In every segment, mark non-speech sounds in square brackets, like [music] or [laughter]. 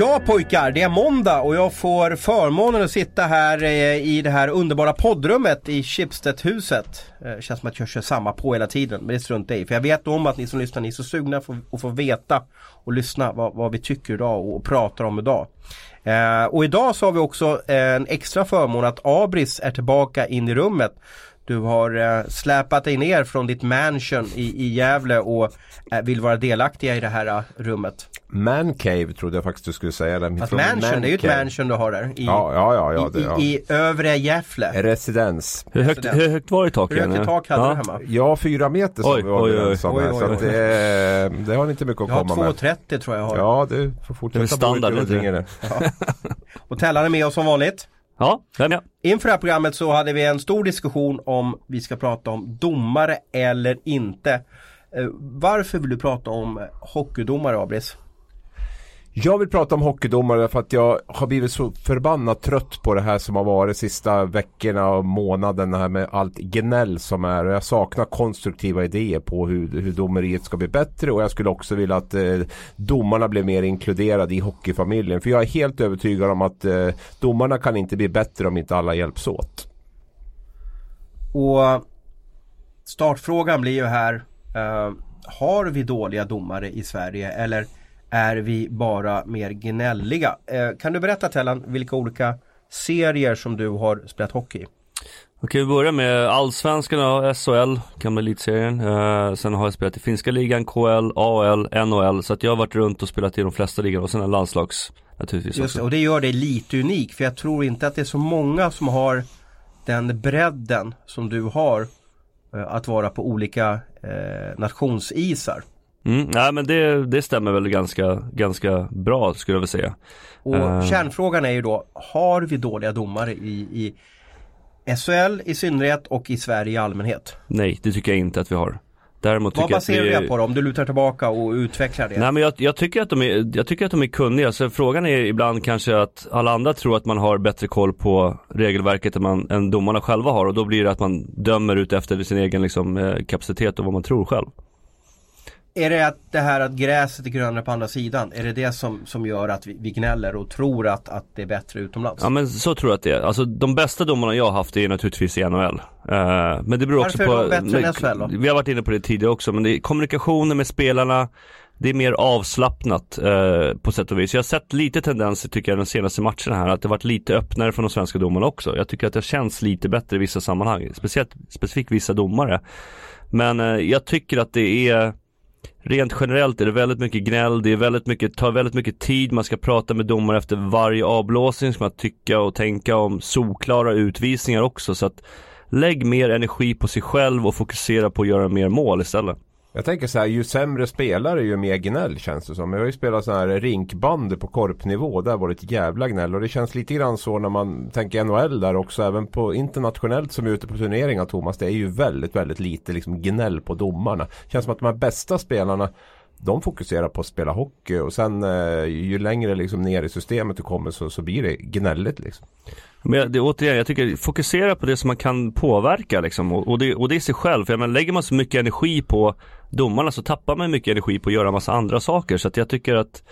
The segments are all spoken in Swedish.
Ja pojkar, det är måndag och jag får förmånen att sitta här eh, i det här underbara poddrummet i Schibsted-huset. Eh, det känns som att jag kör samma på hela tiden, men det struntar jag i. För jag vet om att ni som lyssnar, ni är så sugna att få veta och lyssna vad, vad vi tycker idag och, och pratar om idag. Eh, och idag så har vi också en extra förmån att Abris är tillbaka in i rummet. Du har eh, släpat dig ner från ditt mansion i, i Gävle och eh, vill vara delaktiga i det här uh, rummet. Mancave trodde jag faktiskt du skulle säga. Där. Fast mansion, man det är ju ett mansion du har där. I, ja, ja, ja, ja, det, ja. I, I, övre Gävle. Residens. Hur högt, hur högt var det i tak? Hur högt i tak hade ja. du hemma? Ja, fyra meter som oj, vi var oj, oj, om här, Så att det, det har ni inte mycket att komma med. Jag har 2,30 tror jag har. Ja, du får fortsätta det är standard, bo. Och Tellan är med oss som vanligt. Ja, vem ja. Inför det här programmet så hade vi en stor diskussion om vi ska prata om domare eller inte. Eh, varför vill du prata om hockeydomare, Abris? Jag vill prata om hockeydomare för att jag har blivit så förbannat trött på det här som har varit sista veckorna och månaderna här med allt gnäll som är. Och jag saknar konstruktiva idéer på hur, hur domeriet ska bli bättre och jag skulle också vilja att eh, domarna blir mer inkluderade i hockeyfamiljen. För jag är helt övertygad om att eh, domarna kan inte bli bättre om inte alla hjälps åt. Och startfrågan blir ju här. eh, har vi dåliga domare i Sverige eller är vi bara mer gnälliga. Eh, kan du berätta Tellan vilka olika serier som du har spelat hockey i? Okej, vi börjar med Allsvenskan och SHL, gamla elitserien. Eh, sen har jag spelat i finska ligan, KL, AL, NHL. Så att jag har varit runt och spelat i de flesta ligor och sen en landslags naturligtvis Just också. och det gör dig lite unik för jag tror inte att det är så många som har den bredden som du har eh, att vara på olika eh, nationsisar. Mm, nej men det, det stämmer väl ganska, ganska bra skulle jag vilja säga. Och uh, kärnfrågan är ju då, har vi dåliga domare i, i SHL i synnerhet och i Sverige i allmänhet? Nej, det tycker jag inte att vi har. Däremot Vad baserar du det på då? Om du lutar tillbaka och utvecklar det? Nej men jag, jag, tycker att de är, jag tycker att de är kunniga. Så frågan är ibland kanske att alla andra tror att man har bättre koll på regelverket än, man, än domarna själva har. Och då blir det att man dömer ut efter sin egen liksom, eh, kapacitet och vad man tror själv. Är det att det här att gräset är grönare på andra sidan? Är det det som, som gör att vi, vi gnäller och tror att, att det är bättre utomlands? Ja men så tror jag att det är. Alltså de bästa domarna jag har haft är naturligtvis i NHL. Uh, eh, men det beror Varför också på... Varför är de bättre än SHL då? Vi har varit inne på det tidigare också men det är kommunikationen med spelarna det är mer avslappnat eh, på sätt och vis. Jag har sett lite tendenser tycker jag de senaste matcherna här att det varit lite öppnare från de svenska domarna också. Jag tycker att det känns lite bättre i vissa sammanhang. Speciellt, specifikt vissa domare. Men eh, jag tycker att det är Rent generellt är det väldigt mycket gnäll, det är väldigt mycket, tar väldigt mycket tid, man ska prata med domare efter varje avblåsning, ska man tycka och tänka om solklara utvisningar också så att Lägg mer energi på sig själv och fokusera på att göra mer mål istället. Jag tänker så här, ju sämre spelare ju mer gnäll känns det som. Jag har ju spelat så här rinkbandy på korpnivå. Där var det ett jävla gnäll. Och det känns lite grann så när man tänker NHL där också. Även på internationellt som är ute på turneringar Thomas. Det är ju väldigt, väldigt lite liksom gnäll på domarna. Det känns som att de här bästa spelarna de fokuserar på att spela hockey och sen eh, ju längre liksom ner i systemet du kommer så, så blir det gnälligt liksom. Men det, återigen, jag tycker fokusera på det som man kan påverka liksom och, och, det, och det är sig själv. För jag menar, lägger man så mycket energi på domarna så tappar man mycket energi på att göra massa andra saker. Så att jag tycker att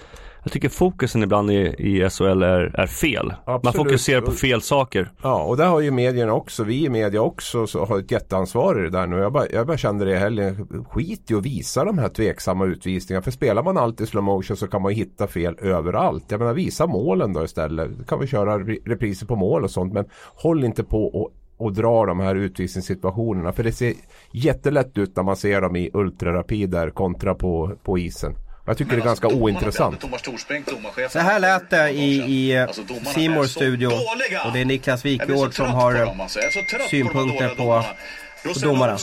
jag tycker fokusen ibland i, i SHL är, är fel. Absolut. Man fokuserar på fel saker. Ja, och där har ju medierna också, vi i media också, så har ett jätteansvar i det där nu. Jag bara, jag bara kände det i helgen, skit i att visa de här tveksamma utvisningarna. För spelar man alltid slow motion så kan man hitta fel överallt. Jag menar visa målen då istället. Då kan vi köra repriser på mål och sånt. Men håll inte på och och dra de här utvisningssituationerna. För det ser jättelätt ut när man ser dem i ultrarapid där kontra på, på isen. Jag tycker det är ganska ointressant. Så här lät det i, i alltså, Simors studio. Och det är Niklas Wikegård som har synpunkter på på domarna.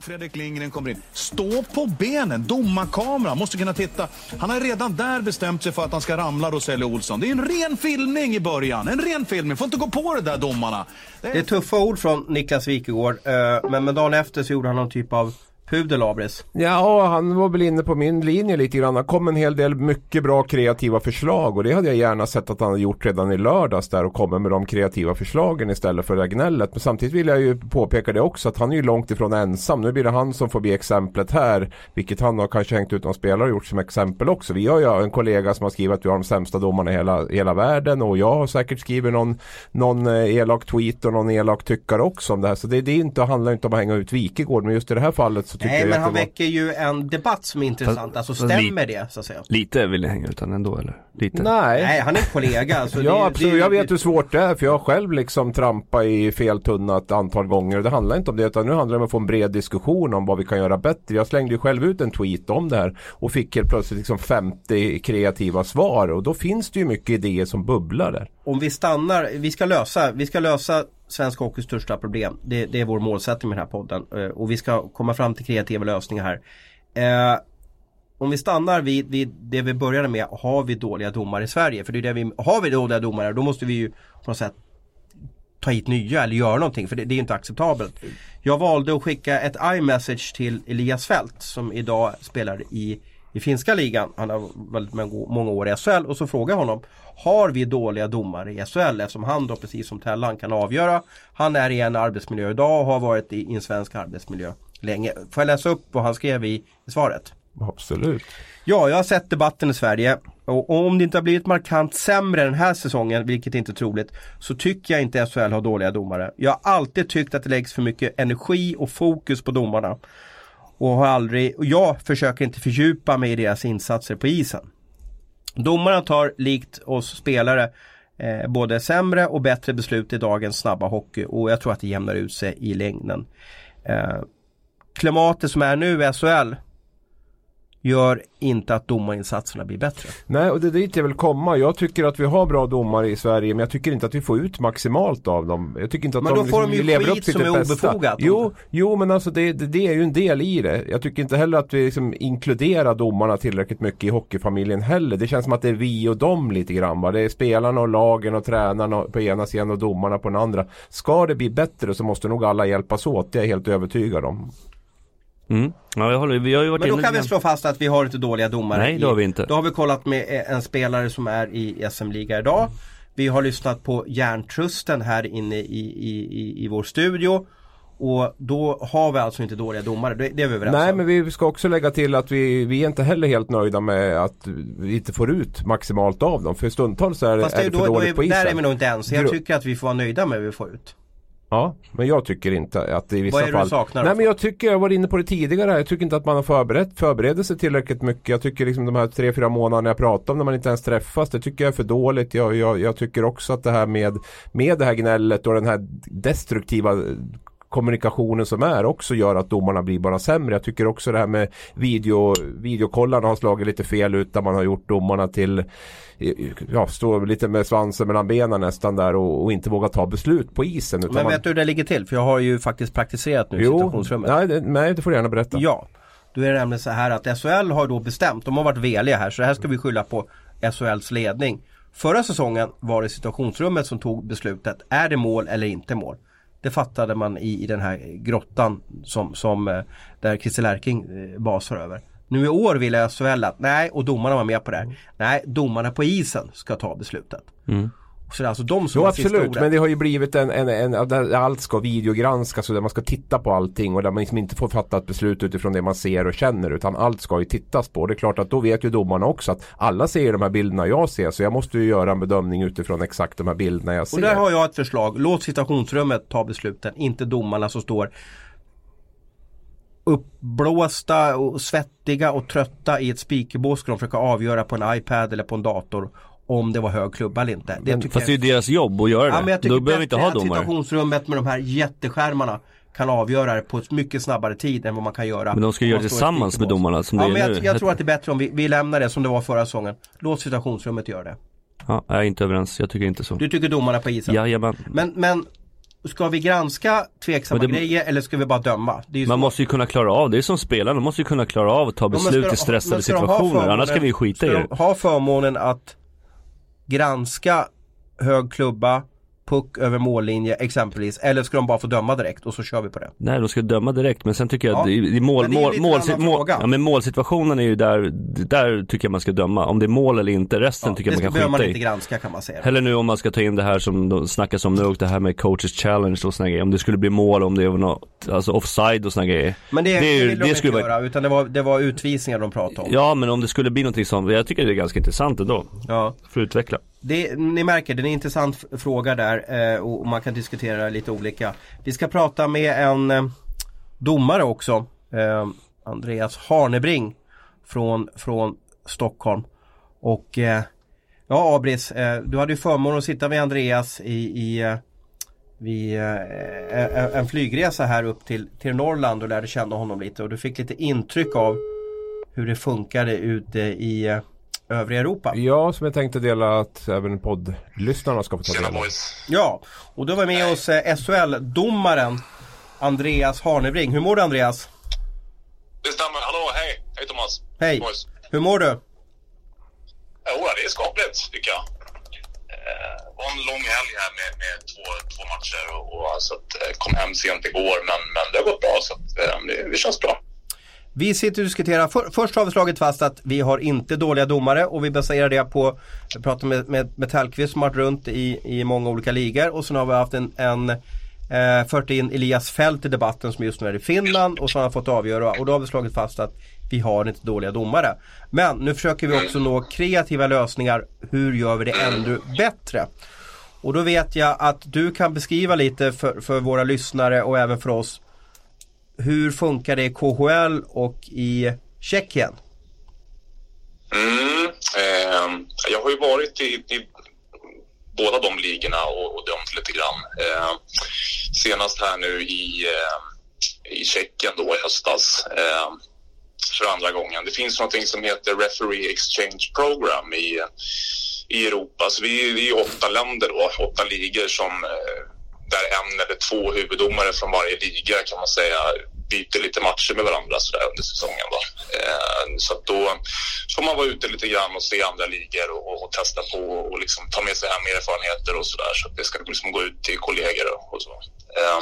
Fredrik Lindgren kommer in. Stå på benen, domarkamera, måste kunna titta. Han har redan där bestämt sig för att han ska ramla Roselli Olsson. Det är en ren filmning i början, en ren filmning. Får inte gå på det där domarna. Det är, det är tuffa ord från Niklas Wikegård, eh, men, men dagen efter så gjorde han någon typ av Pudel Abris. Ja, han var väl inne på min linje lite grann. Han kom en hel del mycket bra kreativa förslag och det hade jag gärna sett att han hade gjort redan i lördags där och kommit med de kreativa förslagen istället för det gnället. Men samtidigt vill jag ju påpeka det också att han är ju långt ifrån ensam. Nu blir det han som får bli exemplet här, vilket han har kanske hängt ut någon spelare och gjort som exempel också. Vi har ju en kollega som har skrivit att vi har de sämsta domarna i hela, hela världen och jag har säkert skrivit någon, någon eh, elak tweet och någon elak tyckare också om det här. Så det, det är inte, handlar inte om att hänga ut Wikegård men just i det här fallet så tycker Nej jag men han det var... väcker ju en debatt som är intressant. Fast- alltså fast stämmer det så att säga? Lite vill jag hänga ut han ändå eller? Lite? Nej. Nej han är en kollega. Alltså, [laughs] det- Ja det- absolut, jag vet hur svårt det är för jag har själv liksom trampat i fel tunna ett antal gånger. Det handlar inte om det utan nu handlar det om att få en bred diskussion om vad vi kan göra bättre. Jag slängde ju själv ut en tweet om det här och fick helt plötsligt liksom 50 kreativa svar och då finns det ju mycket idéer som bubblar där. Om vi stannar, vi ska lösa, vi ska lösa svensk hockeys största problem. Det, det är vår målsättning med den här podden. Eh, och vi ska komma fram till kreativa lösningar här. Eh, om vi stannar vid, vid det vi började med, har vi dåliga domare i Sverige? För det är det vi, har vi dåliga domare då måste vi ju på något sätt ta hit nya eller göra någonting för det, det är inte acceptabelt. Jag valde att skicka ett iMessage till Elias Fält som idag spelar i, i finska ligan. Han har väldigt många- år i SHL och så frågade jag honom Har vi dåliga domare i SHL? Eftersom han då precis som Tellan kan avgöra. Han är i en arbetsmiljö idag och har varit i, i en svensk arbetsmiljö länge. Får jag läsa upp vad han skrev i, i svaret? Absolut. Ja, jag har sett debatten i Sverige och om det inte har blivit markant sämre den här säsongen, vilket inte är troligt, så tycker jag inte SHL har dåliga domare. Jag har alltid tyckt att det läggs för mycket energi och fokus på domarna. Och har aldrig, och jag försöker inte fördjupa mig i deras insatser på isen. Domarna tar likt oss spelare eh, både sämre och bättre beslut i dagens snabba hockey och jag tror att det jämnar ut sig i längden. Eh, klimatet som är nu i SHL gör inte att domarinsatserna blir bättre. Nej, och det är dit jag vill komma. Jag tycker att vi har bra domare i Sverige men jag tycker inte att vi får ut maximalt av dem. Jag tycker inte att Men de då får de ju lever upp till som är bästa. obefogat. Jo, jo, men alltså det, det, det är ju en del i det. Jag tycker inte heller att vi liksom inkluderar domarna tillräckligt mycket i hockeyfamiljen heller. Det känns som att det är vi och dem lite grann. Va? Det är spelarna och lagen och tränarna på ena sidan och domarna på den andra. Ska det bli bättre så måste nog alla hjälpas åt. Det är jag helt övertygad om. Mm. Ja, jag håller, vi har ju varit Men då kan vi slå fast att vi har inte dåliga domare. Nej, det har vi inte. Då har vi kollat med eh, en spelare som är i SM-liga idag. Vi har lyssnat på Järntrusten här inne i, i, i, i vår studio. Och då har vi alltså inte dåliga domare, det, det är vi överens Nej om. men vi ska också lägga till att vi, vi är inte heller helt nöjda med att vi inte får ut maximalt av dem. För stundtals är, Fast är det, det då, för då dåligt på är, isen. där är vi nog inte ens. Jag tycker att vi får vara nöjda med vad vi får ut. Ja, men jag tycker inte att det i vissa Vad är det du fall saknar då? Nej men jag tycker, jag var inne på det tidigare Jag tycker inte att man har förberett, förberett sig tillräckligt mycket Jag tycker liksom de här tre, fyra månaderna jag pratar om när man inte ens träffas Det tycker jag är för dåligt Jag, jag, jag tycker också att det här med Med det här gnället och den här destruktiva kommunikationen som är också gör att domarna blir bara sämre. Jag tycker också det här med video, videokollarna har slagit lite fel ut där man har gjort domarna till ja, stå lite med svansen mellan benen nästan där och, och inte våga ta beslut på isen. Men man, vet du hur det ligger till? För jag har ju faktiskt praktiserat nu i situationsrummet. nej, det, nej, det får du gärna berätta. Ja, då är det nämligen så här att SHL har då bestämt, de har varit veliga här så det här ska vi skylla på SHLs ledning. Förra säsongen var det situationsrummet som tog beslutet, är det mål eller inte mål? Det fattade man i, i den här grottan som, som eh, där Christer Erking eh, basar över. Nu i år vill SHL att, nej, och domarna var med på det här. Nej, domarna på isen ska ta beslutet. Så det är alltså de som Jo absolut, men det har ju blivit en, en, en där allt ska videogranskas och där man ska titta på allting och där man liksom inte får fatta ett beslut utifrån det man ser och känner utan allt ska ju tittas på. Det är klart att då vet ju domarna också att alla ser de här bilderna jag ser så jag måste ju göra en bedömning utifrån exakt de här bilderna jag ser. Och där har jag ett förslag. Låt situationsrummet ta besluten, inte domarna som står uppblåsta och svettiga och trötta i ett speakerbås ska de försöka avgöra på en iPad eller på en dator om det var hög klubba eller inte. Det tycker Fast det är jag, ju deras jobb att göra ja, men det. jag tycker Då behöver vi inte ha domare. situationsrummet med de här jätteskärmarna kan avgöra det på ett mycket snabbare tid än vad man kan göra Men de ska göra det tillsammans med domarna som Ja det men är jag, nu. jag tror att det är bättre om vi, vi lämnar det som det var förra säsongen. Låt situationsrummet göra det. Ja, jag är inte överens, jag tycker inte så. Du tycker domarna på isen? Jajamän. Men, men Ska vi granska tveksamma Men det- grejer eller ska vi bara döma? Det är ju Man så. måste ju kunna klara av, det är som spelarna, de måste ju kunna klara av att ta Ja, men beslut de- i stressade men situationer, annars ska vi skita i det. de ha förmånen att granska hög klubba, puck över mållinje exempelvis. Eller ska de bara få döma direkt och så kör vi på det? Nej, de ska döma direkt men sen tycker jag Ja, att det, det är mål, men det är mål, mål, ja, men målsituationen är ju där, där tycker jag man ska döma. Om det är mål eller inte, resten Ja, tycker det jag man kan man skita inte i. granska kan man säga. Eller nu om man ska ta in det här som de snackas om nu och det här med coaches challenge och såna grejer. Om det skulle bli mål, om det var något, alltså offside och såna grejer. Men det, är det, vill de det inte skulle göra utan det var, det var utvisningar de pratade om. Ja men om det skulle bli någonting sånt, jag tycker det är ganska intressant ändå. Ja. För att utveckla. Det, ni märker, det är en intressant fråga där eh, och man kan diskutera lite olika. Vi ska prata med en eh, domare också. Eh, Andreas Harnebring från, från Stockholm. Och ja Abris, du hade ju förmånen att sitta med Andreas i, i vid en, flygresa här upp till, till Norrland och lärde känna honom lite och du fick lite intryck av hur det funkade ute i övriga Europa. Ja, som jag tänkte dela att även poddlyssnarna ska få ta del av. Ja, och då var med oss eh, SHL-domaren Andreas Harnebring. Hur mår du Andreas? Det stämmer. Hallå, hej. Hej Thomas. Hej! Boys. Hur mår du? Jo, det är skapligt tycker jag. Eh, Det var en lång helg här med, med två, två matcher och, och så att, eh, kom hem sent igår men, men det har gått bra så att, eh, det, det känns bra. Vi sitter och diskuterar, för, först har vi slagit fast att vi har inte dåliga domare och vi baserar det på, jag pratade med, med, med Tellqvist som har varit runt i, i många olika ligor och sen har vi haft en, en eh, fört in Elias Fält i debatten som just nu är i Finland och så har han fått avgöra och då har vi slagit fast att vi har inte dåliga domare. Men nu försöker vi också nå kreativa lösningar, hur gör vi det ännu bättre? Och då vet jag att du kan beskriva lite för, för våra lyssnare och även för oss hur funkar det i KHL och i Tjeckien? Mm, eh, jag har ju varit i, i båda de ligorna och, och dömt lite grann. Eh, senast här nu i, eh, i Tjeckien då i höstas. Eh, för andra gången. Det finns någonting som heter Referee Exchange Program i, i Europa. Så vi, vi är åtta länder då, åtta ligor som eh, där en eller två huvuddomare från varje liga kan man säga byter lite matcher med varandra så där under säsongen. Då. Eh, så att då får man vara ute lite grann och se andra ligor och, och, testa på och liksom ta med sig hem erfarenheter och sådär så att det ska liksom gå ut till kollegor och, så. Eh,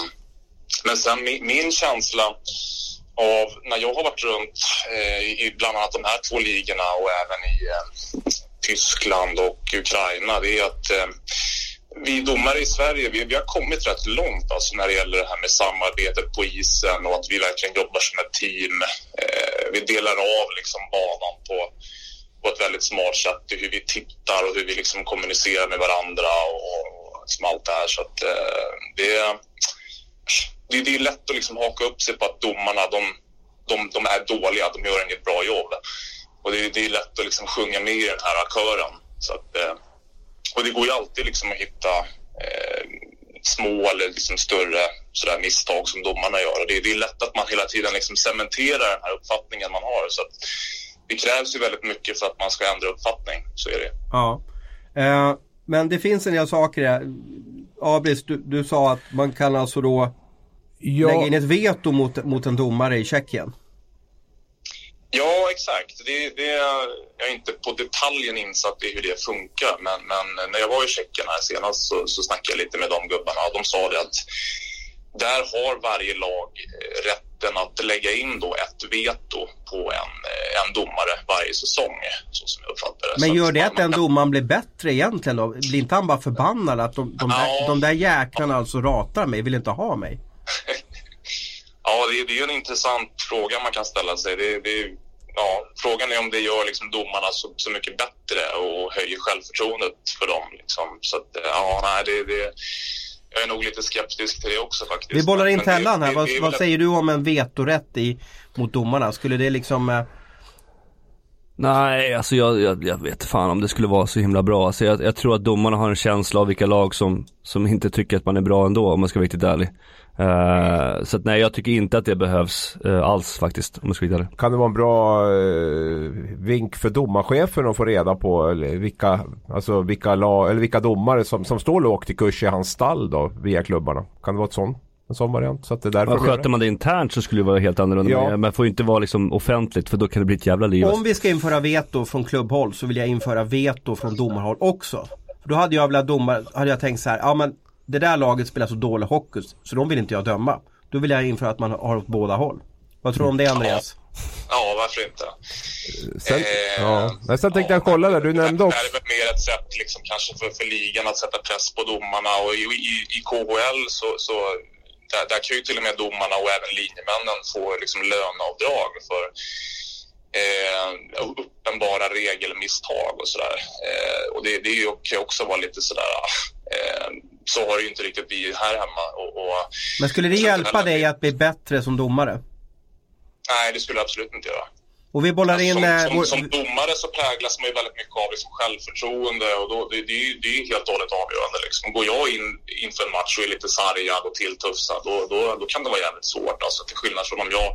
men sen min, min känsla av när jag har varit runt eh, i bland annat de här två ligorna och även i eh, Tyskland och Ukraina, det är att eh, vi domare i Sverige, vi, vi har kommit rätt långt alltså när det gäller det här med samarbetet på isen och att vi verkligen jobbar som ett team. Eh, vi delar av liksom banan på, på ett väldigt smart sätt i hur vi tittar och hur vi liksom kommunicerar med varandra och, och liksom allt det här. Så att, eh, det, det, det är lätt att liksom haka upp sig på att domarna, de, de, de är dåliga, de gör inget bra jobb. Och det, det är lätt att liksom sjunga med i den här kören. Så att, eh, och det går ju alltid liksom att hitta eh, små eller liksom större sådär misstag som domarna gör. Och det, det är lätt att man hela tiden liksom cementerar den här uppfattningen man har. Så att det krävs ju väldigt mycket för att man ska ändra uppfattning. Så är det. Ja. Eh, men det finns en del saker här. Abris, du, du sa att man kan alltså då lägga in ett veto mot, mot en domare i Tjeckien. Ja, exakt. Det, det, jag är inte på detaljen insatt i hur det funkar, men, men när jag var i Tjeckien här senast så, så snackade jag lite med de gubbarna och de sa det att där har varje lag rätten att lägga in då ett veto på en, en domare varje säsong, så som jag uppfattar det. Men gör det att den domaren blir bättre egentligen då? Blir inte han bara förbannad att de, de, där, Ja. de där jäklarna alltså ratar mig, vill inte ha mig? [laughs] Ja, det är, det är en intressant fråga man kan ställa sig. Det, det, ja, frågan är om det gör liksom domarna så, så mycket bättre och höjer självförtroendet för dem. Liksom. Så att, ja, nej, det, det, jag är nog lite skeptisk till det också faktiskt. Vi bollar in Tellan här. det- Vad, vad säger du om en vetorätt i, mot domarna? Skulle det liksom... Nej, alltså jag, jag, jag vet fan om det skulle vara så himla bra. Alltså jag, jag tror att domarna har en känsla av vilka lag som, som inte tycker att man är bra ändå om man ska vara riktigt ärlig. Uh, så att nej, jag tycker inte att det behövs uh, alls faktiskt om man ska vara riktigt ärlig. Kan det vara en bra uh, vink för domarchefen att få reda på eller vilka, alltså vilka, lag, eller vilka domare som, som står lågt i kurs i hans stall då via klubbarna? Kan det vara ett sånt? En sån variant? Så att det är därför Ja, sköter det? man det internt så skulle det vara helt annorlunda. Ja. Men man får inte vara liksom offentligt för då kan det bli ett jävla liv. om vi ska införa veto från klubbhåll så vill jag införa veto från domarhåll också. För då hade jag velat domar, hade jag tänkt så här, ja men det där laget spelar så dålig hockey så de vill inte jag döma. Då vill jag införa att man har åt båda håll. Vad tror du om det Andreas? Ja, varför inte? Sen, Eh, ja. Men sen tänkte jag kolla där, du nämnde Det också... här är väl mer ett sätt liksom, kanske för, för ligan att sätta press på domarna och i, i, i KHL så, så där, där kan ju till och med domarna och även linjemännen få liksom, löneavdrag för eh, uppenbara regelmisstag och sådär. Eh, och det, det kan ju också vara lite sådär eh, så har det ju inte riktigt vi här hemma. Och, och, Men skulle det hjälpa dig att bli bättre som domare? Nej, det skulle jag absolut inte göra. Och vi bollar in... som, eh, som, vår- som domare så präglas man ju väldigt mycket av liksom självförtroende och då, det, det, det är ju helt och hållet avgörande. Liksom. Går jag in inför en match och är lite sargad och tilltufsad då, då, då kan det vara jävligt svårt. Alltså, till skillnad från om jag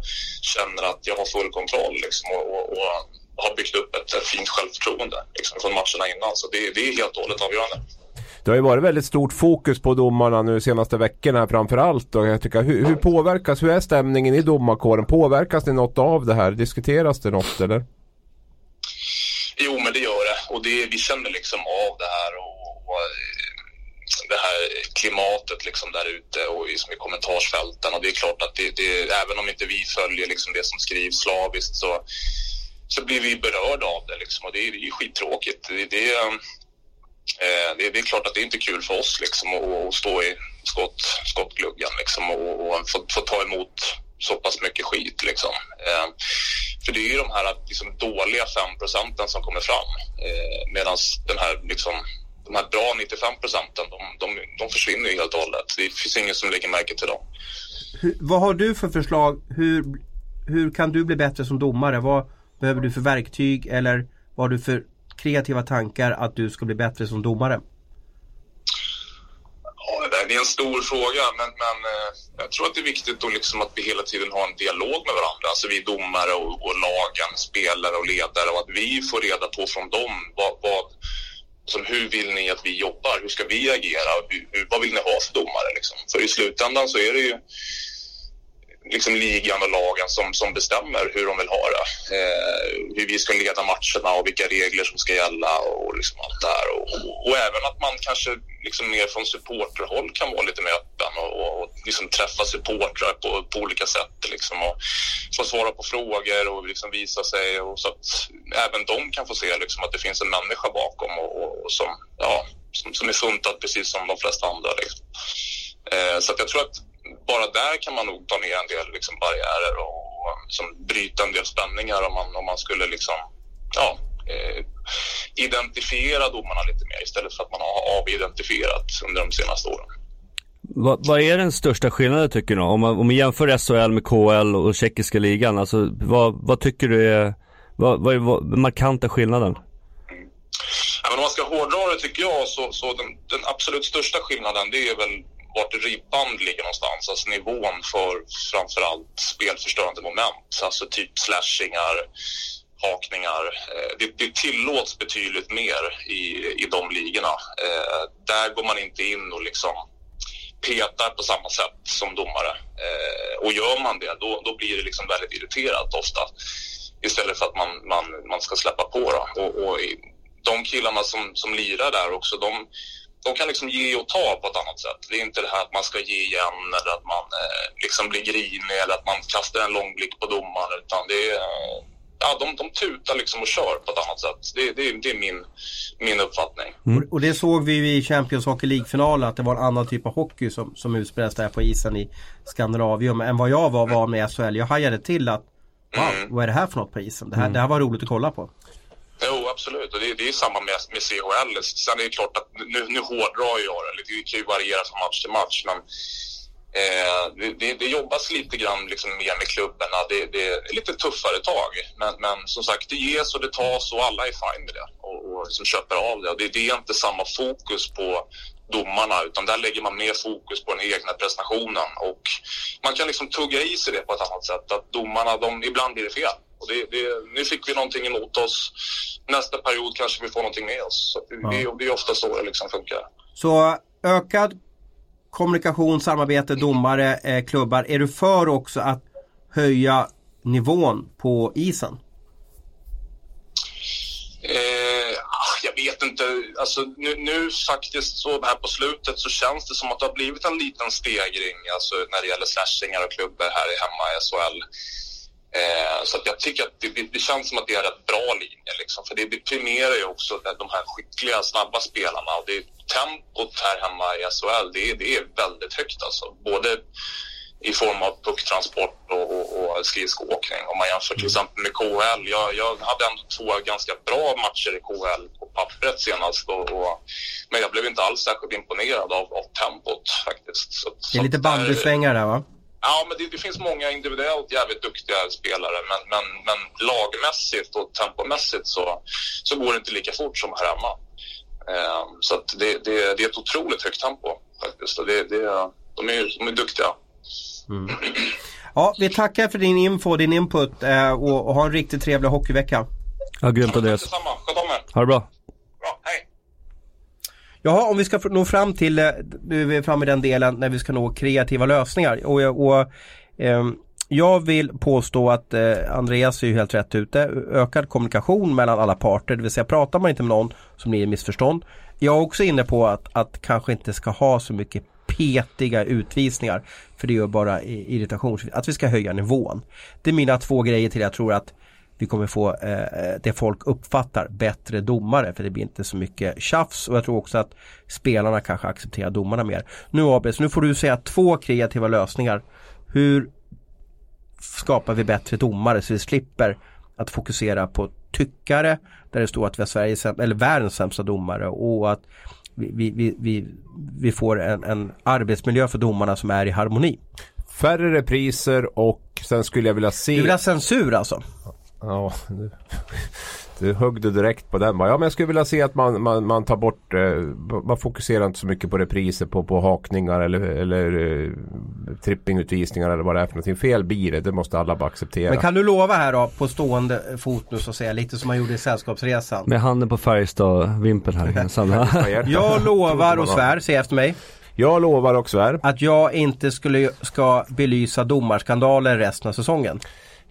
känner att jag har full kontroll liksom, och, och, och har byggt upp ett, ett fint självförtroende liksom, från matcherna innan. Så det, det är helt och hållet avgörande. Det har ju varit väldigt stort fokus på domarna nu senaste veckorna framförallt. Och jag tycker, hur, hur påverkas, hur är stämningen i domarkåren? Påverkas det något av det här? Diskuteras det något eller? Jo, men det gör det. Och det, vi känner liksom av det här och, och eh, det här klimatet liksom där ute och liksom i kommentarsfälten. Och det är klart att det, det, även om inte vi följer liksom det som skrivs slaviskt så, så blir vi berörda av det. Liksom. Och det är, det är skittråkigt. Det, det, Eh, det, det är klart att det är inte kul för oss liksom, att, att stå i skott, skottgluggen liksom, och, och få, få ta emot så pass mycket skit. Liksom. Eh, för det är ju de här liksom, dåliga 5 procenten som kommer fram. Eh, Medan den här, liksom, de här bra 95 procenten, de, de, de försvinner ju helt och hållet. Det finns ingen som lägger märke till dem. hur, vad har du för förslag? Hur, hur kan du bli bättre som domare? Vad behöver du för verktyg eller vad har du för kreativa tankar att du ska bli bättre som domare? Ja, det, där, är en stor fråga, men, men eh, jag tror att det är viktigt då liksom att vi hela tiden har en dialog med varandra. Alltså vi domare och, och lagen, spelare och ledare och att vi får reda på från dem vad, vad som hur vill ni att vi jobbar? Hur ska vi agera? Hur, hur, vad vill ni ha för domare? Liksom? För i slutändan så är det ju liksom ligan och lagen som, som bestämmer hur de vill ha det. Eh, hur vi ska leda matcherna och vilka regler som ska gälla och liksom allt det här. Och, och, och även att man kanske liksom mer från supporterhåll kan vara lite mer öppen och, och, och liksom träffa supportrar på, på olika sätt. Liksom, och få svara på frågor och liksom visa sig och så att även de kan få se liksom, att det finns en människa bakom och, och, och som, ja, som, som är funtad precis som de flesta andra. Liksom. Eh, så att jag tror att bara där kan man nog ta ner en del liksom, barriärer och, och liksom, bryta en del spänningar om man, om man skulle liksom, ja, eh, identifiera domarna lite mer istället för att man har avidentifierat under de senaste åren. Vad, vad är den största skillnaden tycker du? Om man, om man jämför SHL med KL och tjeckiska ligan, alltså vad, vad tycker du är, vad, vad är vad, markanta skillnaden? Ja, men om man ska hårdra det tycker jag så, så den, den absolut största skillnaden det är väl vart ribban ligger någonstans, alltså nivån för framförallt spelförstörande moment, alltså typ slashingar, hakningar. Eh, det, det tillåts betydligt mer i, i de ligorna. Eh, där går man inte in och liksom petar på samma sätt som domare. Eh, och gör man det, då, då blir det liksom väldigt irriterat ofta. Istället för att man, man, man ska släppa på. Då. Och, och de killarna som, som lirar där också, de, de kan liksom ge och ta på ett annat sätt. Det är inte det här att man ska ge igen eller att man eh, liksom blir grinig eller att man kastar en lång blick på domaren. Utan det är, eh, ja, de, de tutar liksom och kör på ett annat sätt. Det, det, det är min, min uppfattning. Och, och det såg vi i Champions Hockey League-finalen att det var en annan typ av hockey som, som utspelades där på isen i Skandinavium än vad jag var van med SHL. Jag hajade till att Wow, vad är det här för något på isen? Det här, det här var roligt att kolla på. Jo, absolut. Och det, det är samma med, med CHL. Sen är det klart att nu, nu hårdrar jag det. Det kan ju variera från match till match. Men eh, det, det, det jobbas lite grann liksom mer med klubbarna. Det, det är lite tuffare tag. Men, men som sagt, det ges och det tas och alla är fine med det. Och, och liksom köper av det. Och det, det är inte samma fokus på domarna utan där lägger man mer fokus på den egna prestationen och man kan liksom tugga i sig det på ett annat sätt att domarna, de, ibland blir det fel och det, det, nu fick vi någonting emot oss nästa period kanske vi får någonting med oss så det, Ja. det, är ofta så det liksom funkar. Så ökad kommunikation, samarbete, domare, eh, klubbar. Är du för också att höja nivån på isen? Eh, ah, jag vet inte, alltså nu, nu faktiskt så här på slutet så känns det som att det har blivit en liten stegring alltså när det gäller slashingar och klubbor här i hemma i SHL. Eh, så jag tycker att det, det, känns som att det är en rätt bra linje liksom, för det, det premierar ju också de här skickliga, snabba spelarna och det tempot här hemma i SHL, det, det är väldigt högt alltså. Både i form av pucktransport och, och, och skridskoåkning. Om man jämför till mm. exempel med KHL. Jag, jag hade ändå två ganska bra matcher i KHL på pappret senast. Och, och, men jag blev inte alls särskilt imponerad av, av tempot faktiskt. Så, det är lite bandysvängar där va? Ja, men det, det, finns många individuellt jävligt duktiga spelare men, men, men lagmässigt och tempomässigt så, så går det inte lika fort som här hemma. Um, så det, det, det, är ett otroligt högt tempo faktiskt. Det, det, de, är, de är duktiga. Mm. [clears throat] Ja, vi tackar för din info, din input eh, och, och ha en riktigt trevlig hockeyvecka. Ja, grymt Andreas. Detsamma. Sköt om er. Ha det bra. Bra, hej. Jaha, om vi ska nå fram till, eh, nu är vi framme i den delen när vi ska nå kreativa lösningar. Och, eh, och eh, jag vill påstå att eh, Andreas är ju helt rätt ute. Ökad kommunikation mellan alla parter, det vill säga pratar man inte med någon som blir missförstånd. Jag är också inne på att, att kanske inte ska ha så mycket petiga utvisningar. För det gör bara irritation. Att vi ska höja nivån. Det är mina två grejer till jag tror att vi kommer få eh, det folk uppfattar bättre domare för det blir inte så mycket tjafs och jag tror också att spelarna kanske accepterar domarna mer. Nu Abel, nu får du säga två kreativa lösningar. Hur skapar vi bättre domare så vi slipper att fokusera på tyckare där det står att vi har Sveriges, eller världens sämsta domare och att vi, vi, vi, vi får en, en arbetsmiljö för domarna som är i harmoni. Färre repriser och sen skulle jag vilja se... Du vill ha censur alltså? Ja, du högg du direkt på den. Ja, men jag skulle vilja se att man, man, man tar bort, eh, man fokuserar inte så mycket på repriser på, på hakningar eller, eller eh, trippingutvisningar eller vad det är för någonting. Fel blir det, det måste alla bara acceptera. Men kan du lova här då på stående fot nu så att säga, lite som man gjorde i Sällskapsresan? Med handen på Färjestad-vimpeln här. [laughs] jag lovar och svär, säg efter mig. Jag lovar och svär. Att jag inte skulle, ska belysa domarskandaler resten av säsongen.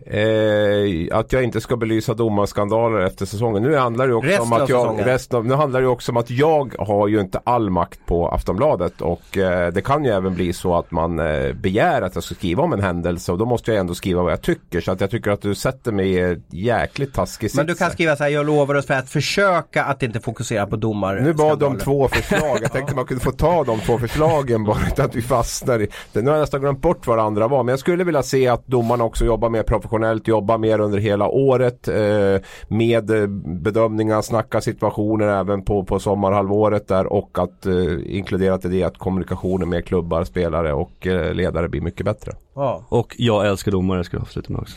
Eh, att jag inte ska belysa domarskandaler efter säsongen. Nu handlar det också resten om att jag, resten av, nu handlar det också om att jag har ju inte all makt på Aftonbladet och eh, det kan ju även bli så att man eh, begär att jag ska skriva om en händelse och då måste jag ändå skriva vad jag tycker. Så att jag tycker att du sätter mig i ett jäkligt taskig Men du kan skriva så här, jag lovar oss för att försöka att inte fokusera på domar. Nu bad de två förslag. Jag tänkte [laughs] man kunde få ta de två förslagen bara utan att vi fastnar i. Nu har jag nästan glömt bort vad andra var. Men jag skulle vilja se att domarna också jobbar mer professionellt professionellt, jobba mer under hela året eh, med eh, bedömningar, snacka situationer även på, på sommarhalvåret där och att eh, inkluderat i det att kommunikationen med klubbar, spelare och eh, ledare blir mycket bättre. Ja. Och jag älskar domare, jag ska avsluta med också.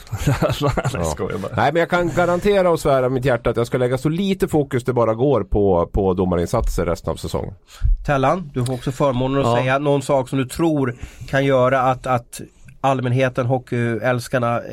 [laughs] ja. Nej men jag kan garantera och svära mitt hjärta att jag ska lägga så lite fokus det bara går på, på domarinsatser resten av säsongen. Tellan, du får också förmånen att ja. säga någon sak som du tror kan göra att, att allmänheten, hockeyälskarna, eh,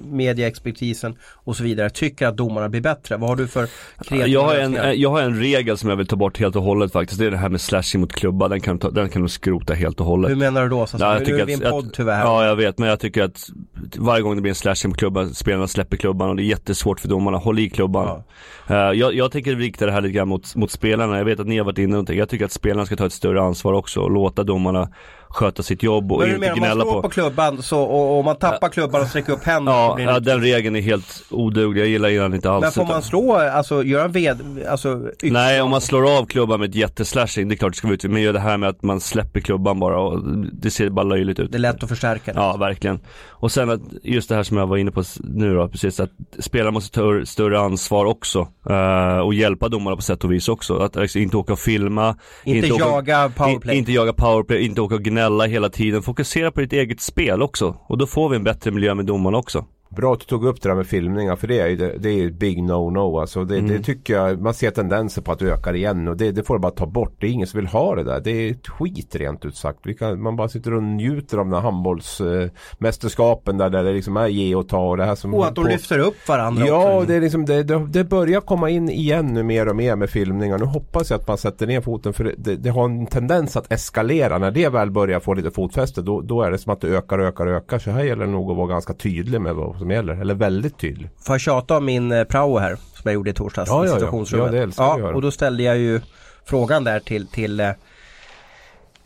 mediaexpertisen och så vidare tycker att domarna blir bättre. Vad har du för kreativa jag har, en, jag har en regel som jag vill ta bort helt och hållet faktiskt. Det är det här med slashing mot klubba. Den kan, den kan du skrota helt och hållet. Hur menar du då? Så ja, nu är vi en podd tyvärr. Ja jag vet men jag tycker att varje gång det blir en slashing mot klubban, spelarna släpper klubban och det är jättesvårt för domarna. Håll i klubban. Ja. Jag, jag tänker rikta det här lite grann mot, mot spelarna. Jag vet att ni har varit inne och Jag tycker att spelarna ska ta ett större ansvar också och låta domarna sköta sitt jobb och Men inte gnälla på. Om man på klubban så, och, och man tappar klubban och sträcker upp händerna. Ja, ja den regeln är helt oduglig. Jag gillar den inte alls. Men får man slå, alltså göra en ved, alltså Nej, om man slår av klubban med ett jätteslashing, det är klart det ska vara ut. Men gör det här med att man släpper klubban bara och det ser bara löjligt ut. Det är lätt att förstärka det. Ja, verkligen. Och sen att just det här som jag var inne på nu då, precis att spelare måste ta större ansvar också. Uh, och hjälpa domarna på sätt och vis också. Att alltså, inte åka och filma. Inte, inte jaga powerplay. In, inte jaga powerplay, inte åka och gnälla hela tiden. Fokusera på ditt eget spel också. Och då får vi en bättre miljö med domarna också. Bra att du tog upp det där med filmningar för det är ju det, är ett big no-no alltså. Det, mm. det, tycker jag, man ser tendenser på att ökar igen och det, det får du bara ta bort. Det är ingen som vill ha det där. Det är ett skit rent ut sagt. Kan, man bara sitter och njuter av den här handbollsmästerskapen eh, där, där det liksom är ge och ta och det här som Och att de på. lyfter upp varandra Ja, också. det, är liksom, det, det, börjar komma in igen nu mer och mer med filmningar. Nu hoppas jag att man sätter ner foten för det, har en tendens att eskalera. När det väl börjar få lite fotfäste då, då är det som att det ökar, ökar, ökar. Så här gäller det nog att vara ganska tydlig med vad som gäller. Eller väldigt tydlig. Får jag tjata om min eh, prao här som jag gjorde i torsdags Ja, i ja, ja. situationsrummet? Ja, det älskar jag att göra. och då ställde jag ju frågan där till, till eh,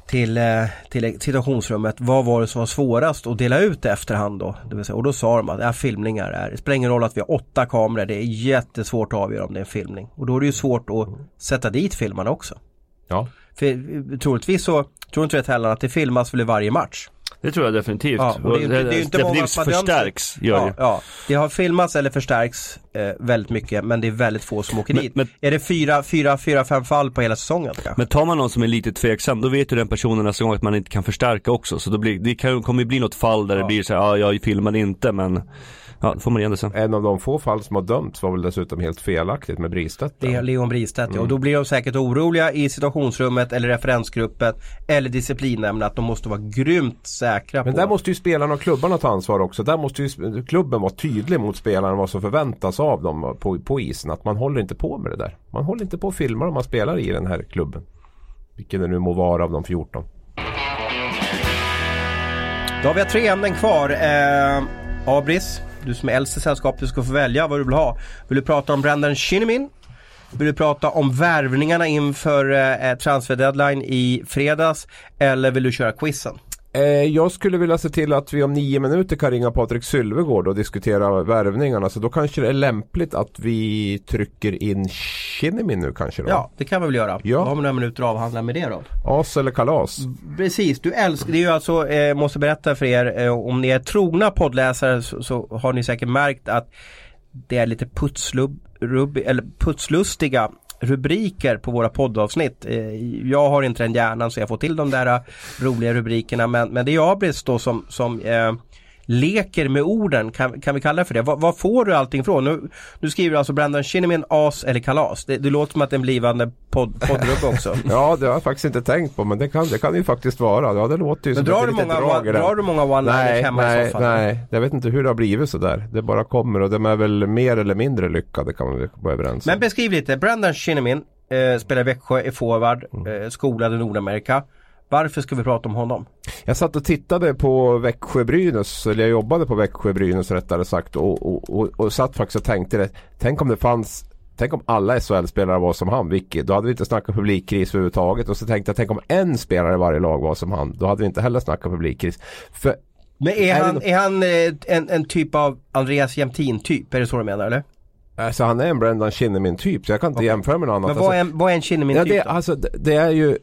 till, eh, till situationsrummet. Vad var det som var svårast att dela ut i efterhand då? Det vill säga, och då sa de att ja, filmningar är, det spelar ingen roll att vi har åtta kameror, det är jättesvårt att avgöra om det är en filmning. Och då är det ju svårt att sätta dit filmarna också. Ja. För troligtvis så, tror inte rätt heller att det filmas väl i varje match? Det tror jag definitivt. Ja, och det är inte- det är inte definitivt förstärks, gör Ja, det. ja, det har filmats eller förstärks eh, väldigt mycket men det är väldigt få som åker Men- dit. men- är det fyra, fyra, fyra, fem fall på hela säsongen kanske? Men tar man någon som är lite tveksam, då vet ju den personen nästa gång att man inte kan förstärka också. Så då blir, det kan, kommer ju bli något fall där det blir så här, ja jag filmade inte men, ja får man igen det sen. En av de få fall som har dömts var väl dessutom helt felaktigt med Bristedt. Det är Leon Bristedt ja. Och då blir de säkert oroliga i situationsrummet eller referensgruppen eller disciplinnämnden att de måste vara grymt säkra Men på där måste ju spelarna och klubbarna ta ansvar också. Där måste ju klubben vara tydlig mot spelarna vad som förväntas av dem på, på isen. Att man håller inte på med det där. Man håller inte på och filmar om man spelar i den här klubben. Vilken det nu må vara av de 14. Då har vi tre ämnen kvar. Eh, Abris, du som är äldst i sällskapet, du ska få välja vad du vill ha. Vill du prata om Brandon Shinnimin? Vill du prata om värvningarna inför eh, transfer deadline i fredags? Eller vill du köra quizen? Eh, jag skulle vilja se till att vi om nio minuter kan ringa Patrik Sylvegård och diskutera värvningarna. Så då kanske det är lämpligt att vi trycker in Kinnimin nu kanske då? Ja, det kan vi väl göra. Ja. Då har vi några minuter att avhandla med det då. As eller kalas? Precis, du älskar, det är ju alltså, eh, måste berätta för er, eh, om ni är trogna poddläsare så, så har ni säkert märkt att det är lite putslub, rub, eller putslustiga rubriker på våra poddavsnitt. Eh, jag har inte den hjärnan så jag får till de där eh, roliga rubrikerna men, men det är Abris då som, som eh, leker med orden, kan, kan vi kalla det för det? Vad vad får du allting från? Nu, nu skriver du alltså Brandon Shinnimin as eller kalas. Det, det låter som att det är en blivande podd, också. [laughs] Ja, det har jag faktiskt inte tänkt på men det kan det kan ju faktiskt vara. Ja, det låter ju Men som drar du många, drag i drar du många one-liners Nej, hemma i nej, soffan? nej. Jag vet inte hur det har blivit sådär. Det bara kommer och de är väl mer eller mindre lyckade kan väl vara överens om. Men beskriv lite, Brandon Shinnimin eh, spelar i Växjö, är forward, Mm. eh, skolad i Nordamerika. Varför ska vi prata om honom? Jag satt och tittade på Växjö-Brynäs, eller jag jobbade på Växjö-Brynäs rättare sagt och, och, och, och satt faktiskt och tänkte det. Tänk om det fanns Tänk om alla SHL-spelare var som han, Vicky. Då hade vi inte snackat publikkris överhuvudtaget. Och så tänkte jag, tänk om en spelare i varje lag var som han. Då hade vi inte heller snackat publikkris. För Men är, Är han, nå- är han eh, en, en typ av Andreas Jämtin-typ? Är det så du menar eller? alltså, han är en Brendan Kinnamin typ, så jag kan inte jämföra med något annat. Men vad Alltså, är, vad är en Shinnimin Ja, det, alltså, det, det är ju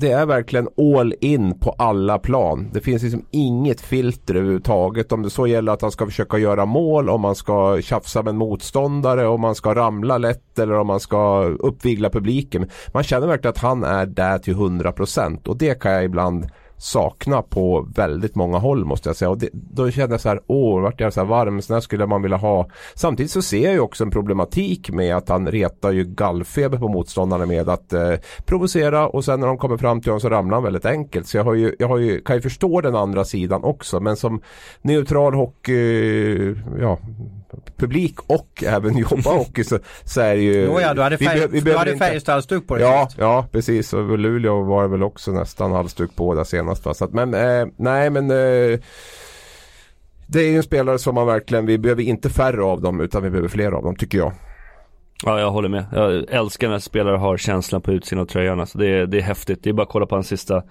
det är verkligen all in på alla plan. Det finns liksom inget filter överhuvudtaget. Om det så gäller att han ska försöka göra mål, om man ska tjafsa med en motståndare, om man ska ramla lätt eller om man ska uppvigla publiken. Man känner verkligen att han är där till 100% och det kan jag ibland sakna på väldigt många håll måste jag säga. Och det, då kände jag så här, åh, vart jag så här varm, så här skulle man vilja ha. Samtidigt så ser jag ju också en problematik med att han retar ju gallfeber på motståndarna med att eh, provocera och sen när de kommer fram till honom så ramlar han väldigt enkelt. Så jag, har ju, jag har ju, kan ju förstå den andra sidan också. Men som neutral hockey, ja, publik och även jobba [laughs] hockey så, så är det ju... Jo, ja, du hade, vi färg, vi du behöver hade inte- Färjestad-halsduk på dig Ja, ja precis. Och Luleå var väl också nästan halsduk på där senast. Va? Så att, men eh, nej men eh, det är ju en spelare som man verkligen, vi behöver inte färre av dem utan vi behöver fler av dem tycker jag. Ja, jag håller med. Jag älskar när spelare har känslan på utsidan av tröjan. Alltså det, är, det är häftigt. Det är bara att kolla på hans sista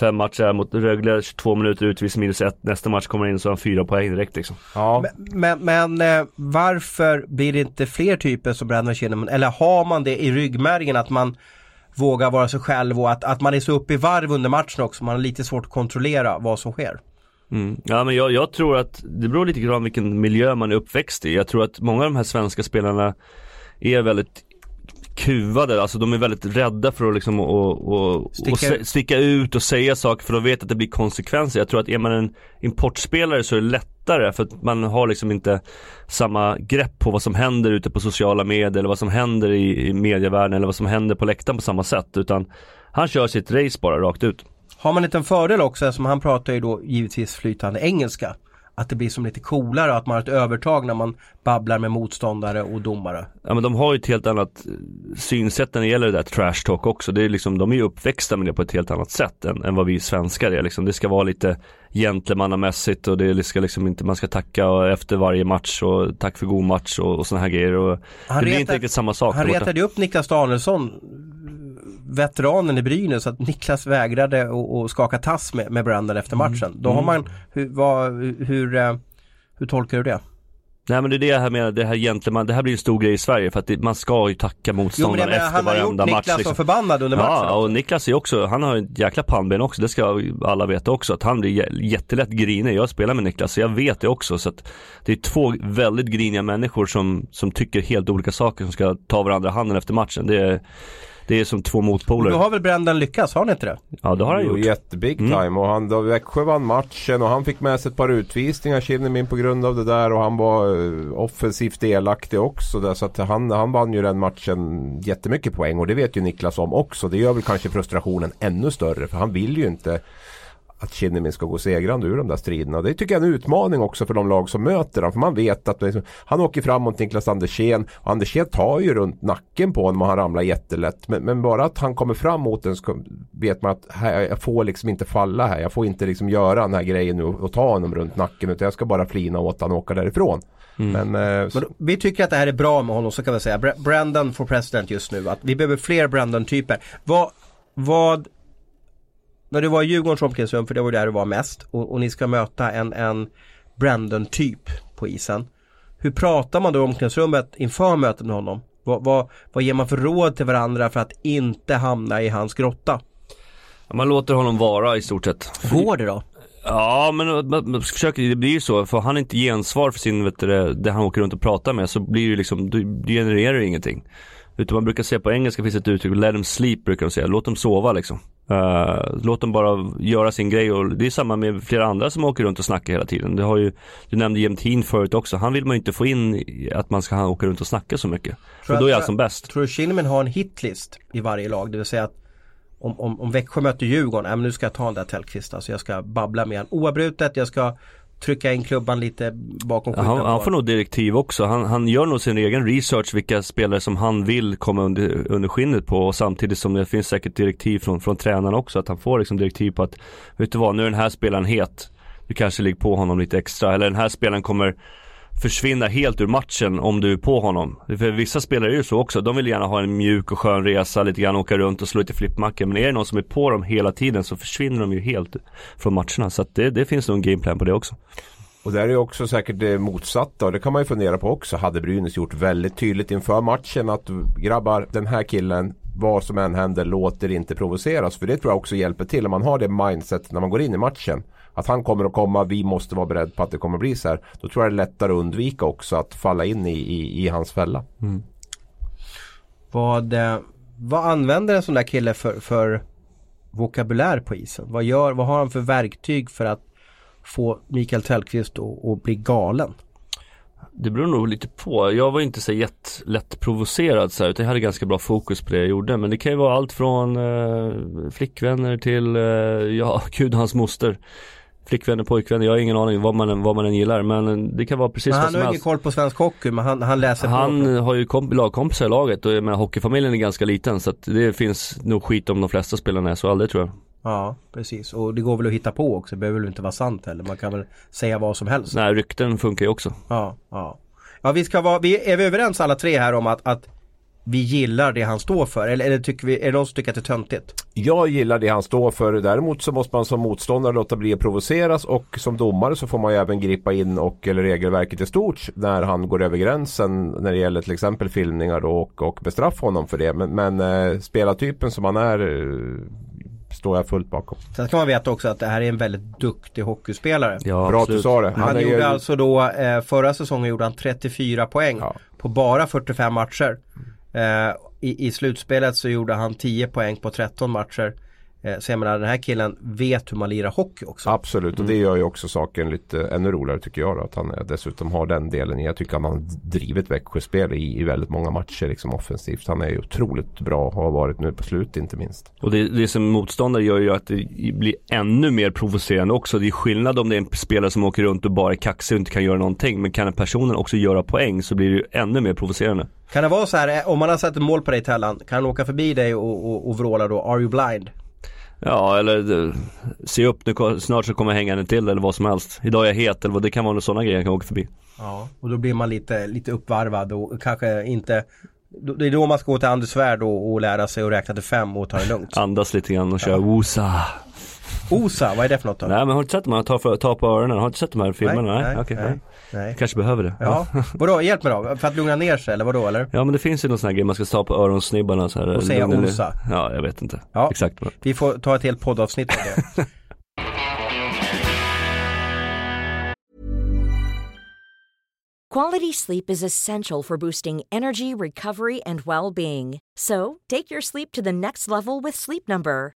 fem matcher mot Rögle, 22 minuter utvis minus ett. Nästa match kommer in så har han fyra poäng direkt liksom. Ja. Men, men eh, varför blir det inte fler typer som Brandon Shinnimin? Eller har man det i ryggmärgen att man vågar vara sig själv och att, att man är så uppe i varv under matchen också. Man har lite svårt att kontrollera vad som sker. Mm. Ja men jag, jag tror att det beror lite grann vilken miljö man är uppväxt i. Jag tror att många av de här svenska spelarna är väldigt kuvade, alltså de är väldigt rädda för att liksom och, och, Sticka och se- sticka ut och säga saker för de vet att det blir konsekvenser. Jag tror att är man en importspelare så är det lättare för att man har liksom inte samma grepp på vad som händer ute på sociala medier eller vad som händer i, i medievärlden eller vad som händer på läktaren på samma sätt utan han kör sitt race bara rakt ut. Har man inte en fördel också, som han pratar ju då givetvis flytande engelska att det blir som lite coolare och att man har ett övertag när man babblar med motståndare och domare. Ja men de har ju ett helt annat eh, synsätt när det gäller det där trash talk också. Det är liksom, de är ju uppväxta med det på ett helt annat sätt än, än vad vi svenskar är. Liksom. Det ska vara lite gentlemannamässigt och det ska liksom inte, man ska tacka efter varje match och tack för god match och, och sådana här grejer. Och Han det blir inte riktigt samma sak. Han retade upp Niklas Danielsson, veteranen i Brynäs, att Niklas vägrade att- skaka tass med, med Brandon efter Mm. matchen. Då har man, hur, vad, hur, eh, hur tolkar du det? Nej men det är det här med det här gentleman, det här blir en stor grej i Sverige för att det, man ska ju tacka Jo men motståndaren jag menar, efter han har gjort varenda Niklas match. liksom. förbannad under matchen. Ja, och Niklas är också, han har ett jäkla pannben också, det ska alla veta också, att han blir jä- jättelätt grinig. Jag spelar med Niklas, så jag vet det också. Så att det är två väldigt griniga människor som, som tycker helt olika saker, som ska ta varandra i handen efter matchen. Det är, det är som två motpoler. då har väl Brendan lyckats, har han inte det? Ja, det har han Jo, gjort. jättebig Mm. time och han, då Växjö vann matchen och han fick med sig ett par utvisningar Kinnemin på grund av det där och han var eh, offensivt delaktig också där, så att han, han vann ju den matchen jättemycket poäng och det vet ju Niklas om också. Det gör väl kanske frustrationen ännu större för han vill ju inte att Kinnemin ska gå segrande ur de där striderna. Det tycker jag är en utmaning också för de lag som möter dem. För man vet att liksom, han åker fram mot Niklas Andersén och Andersén tar ju runt nacken på honom och han ramlar jättelätt. Men, men bara att han kommer fram mot den så vet man att här, jag får liksom inte falla här. Jag får inte liksom göra den här grejen nu och, och ta honom runt nacken utan jag ska bara flina åt honom och åka därifrån. Men, eh, så, Men vi tycker att det här är bra med honom så kan vi säga. Bra- Brandon for president just nu. Att vi behöver fler Brandon-typer. Vad, vad när du var i Djurgårdens omklädningsrum, för det var där du var mest och, och ni ska möta en, en Brandon-typ på isen. Hur pratar man då i omklädningsrummet inför mötet med honom? Vad, vad, vad ger man för råd till varandra för att inte hamna i hans grotta? Man låter honom vara i stort sett. Går det då? Ja men man, man försöker, det blir ju så, får han inte gensvar för sin, vet du, det, han åker runt och pratar med så blir det liksom, det genererar ju ingenting. Utan man brukar säga på engelska finns ett uttryck, let them sleep brukar de säga, låt dem sova liksom. Eh, låt dem bara göra sin grej och det är samma med flera andra som åker runt och snackar hela tiden. Det har ju, du nämnde Jämtin förut också, han vill man ju inte få in att man ska åka runt och snacka så mycket. För jag- då är han tror- som bäst. Tror du Kinnaman har en hitlist i varje lag? Det vill säga att om, om, om Växjö möter Djurgården, äh, men nu ska jag ta den där Tellqvist. Alltså jag ska babbla med honom oavbrutet. Jag ska trycka in klubban lite bakom skylten Han, han får nog direktiv också. Han, han gör nog sin egen research vilka spelare som han vill komma under, under skinnet på och samtidigt som det finns säkert direktiv från, från tränaren också att han får liksom direktiv på att vet du vad, nu är den här spelaren het. Du kanske ligger på honom lite extra eller den här spelaren kommer försvinna helt ur matchen om du är på honom. För vissa spelare är ju så också. De vill gärna ha en mjuk och skön resa, lite grann åka runt och slå lite flippmackor. Men är det någon som är på dem hela tiden så försvinner de ju helt från matcherna. Så att det, det finns nog en gameplan på det också. Och där är ju också säkert det motsatta och det kan man ju fundera på också. Hade Brynäs gjort väldigt tydligt inför matchen att grabbar, den här killen, vad som än händer, låter inte provoceras. För det tror jag också hjälper till om man har det mindset när man går in i matchen. Att han kommer att komma, vi måste vara beredda på att det kommer att bli så här. Då tror jag det är lättare att undvika också att falla in i, i, i hans fälla. Mm. Vad, eh, vad använder en sån där kille för, för vokabulär på isen? Vad, gör, vad har han för verktyg för att få Mikael Tellqvist att, att bli galen? Det beror nog lite på. Jag var inte så jätt lätt provocerad så här, utan jag hade ganska bra fokus på det jag gjorde. Men det kan ju vara allt från eh, flickvänner till, eh, ja [laughs] gud hans moster. Flickvänner, pojkvänner, jag har ingen aning vad man, vad man än gillar. Men det kan vara precis Men vad han som har ingen helst. koll på svensk hockey men han, han läser Han på. har ju komp- lagkompisar i laget och jag menar, hockeyfamiljen är ganska liten så att det finns nog skit om de flesta spelarna är så aldrig tror jag. Ja precis och det går väl att hitta på också. Det behöver väl inte vara sant heller. Man kan väl säga vad som helst. Nej, rykten funkar ju också. Ja, ja. Ja vi ska vara, vi, är vi överens alla tre här om att, att vi gillar det han står för? Eller, eller tycker vi, är det någon som tycker att det är töntigt? Jag gillar det han står för. Däremot så måste man som motståndare låta bli att provoceras och som domare så får man ju även gripa in och eller regelverket i stort när han går över gränsen när det gäller till exempel filmningar då, och, och bestraffa honom för det. Men, men eh, spelartypen som han är eh, står jag fullt bakom. Sen ska man veta också att det här är en väldigt duktig hockeyspelare. Ja, Bra att du sa det. Han, är gjorde ju- alltså då, eh, förra säsongen gjorde han 34 poäng Ja. på bara 45 matcher. Eh, i, I slutspelet så gjorde han 10 poäng på 13 matcher. Eh, så jag menar den här killen vet hur man lirar hockey också. Absolut och det gör ju också saken lite ännu roligare tycker jag. Då, att han dessutom har den delen. Jag tycker att han har drivit Växjöspel i, i väldigt många matcher liksom offensivt. Han är ju otroligt bra och har varit nu på slut inte minst. Och det, det som motståndare gör ju att det blir ännu mer provocerande också. Det är skillnad om det är en spelare som åker runt och bara är kaxig och inte kan göra någonting. Men kan en personen också göra poäng så blir det ju ännu mer provocerande. Kan det vara så här, eh, om man har sett ett mål på dig Tellan, kan han åka förbi dig och, och, och vråla då “Are you blind?” Ja eller se upp nu snart så kommer jag hänga en till eller vad som helst. Idag är jag het eller vad det kan vara sådana grejer jag kan åka förbi. Ja, och då blir man lite, lite uppvarvad och kanske inte det är då man ska gå till Anders Svärd och, och lära sig att räkna till fem och ta det lugnt. Andas lite grann och köra ja. wosa. Osa, vad är det för något då? Nej men har du inte sett man tar, för, tar på öronen? Har du inte sett de här filmerna? Nej, nej, okay, nej, nej. kanske behöver det. Ja. vadå, hjälp mig då? För att lugna ner sig eller vadå eller? Ja men det finns ju någon sån här grej man ska ta på öronsnibbarna så här. Och säga osa? Ja, jag vet inte. Ja. Exakt. Vi får ta ett helt poddavsnitt av det. Quality sleep is essential for boosting energy, recovery and well-being. So, take your sleep to the next level with Sleep Number.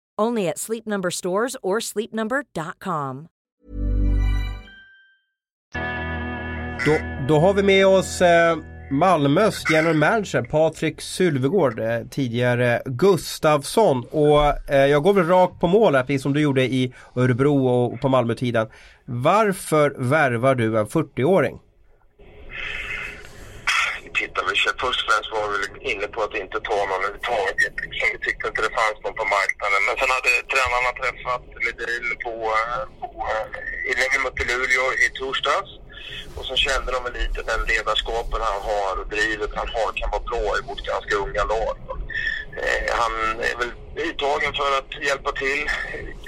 Only at Sleep Number stores or sleepnumber.com. Då, då har vi med oss eh, Malmös general manager Patrik Sylvegård, eh, tidigare Gustavsson. Och eh, jag går väl rakt på mål här, precis som du gjorde i Örebro och på Malmötiden. Varför värvar du en 40-åring? Tittar vi. Först och främst var vi liksom inne på att inte ta någon överhuvudtaget. Liksom, vi tyckte inte det fanns någon på marknaden. Men sen hade tränarna träffat Ledin på, på, innan vi mötte Luleå i torsdags. Och så kände de väl lite den ledarskapen han har och drivet han har kan vara bra i vårt ganska unga lag. Eh, han är väl uttagen för att hjälpa till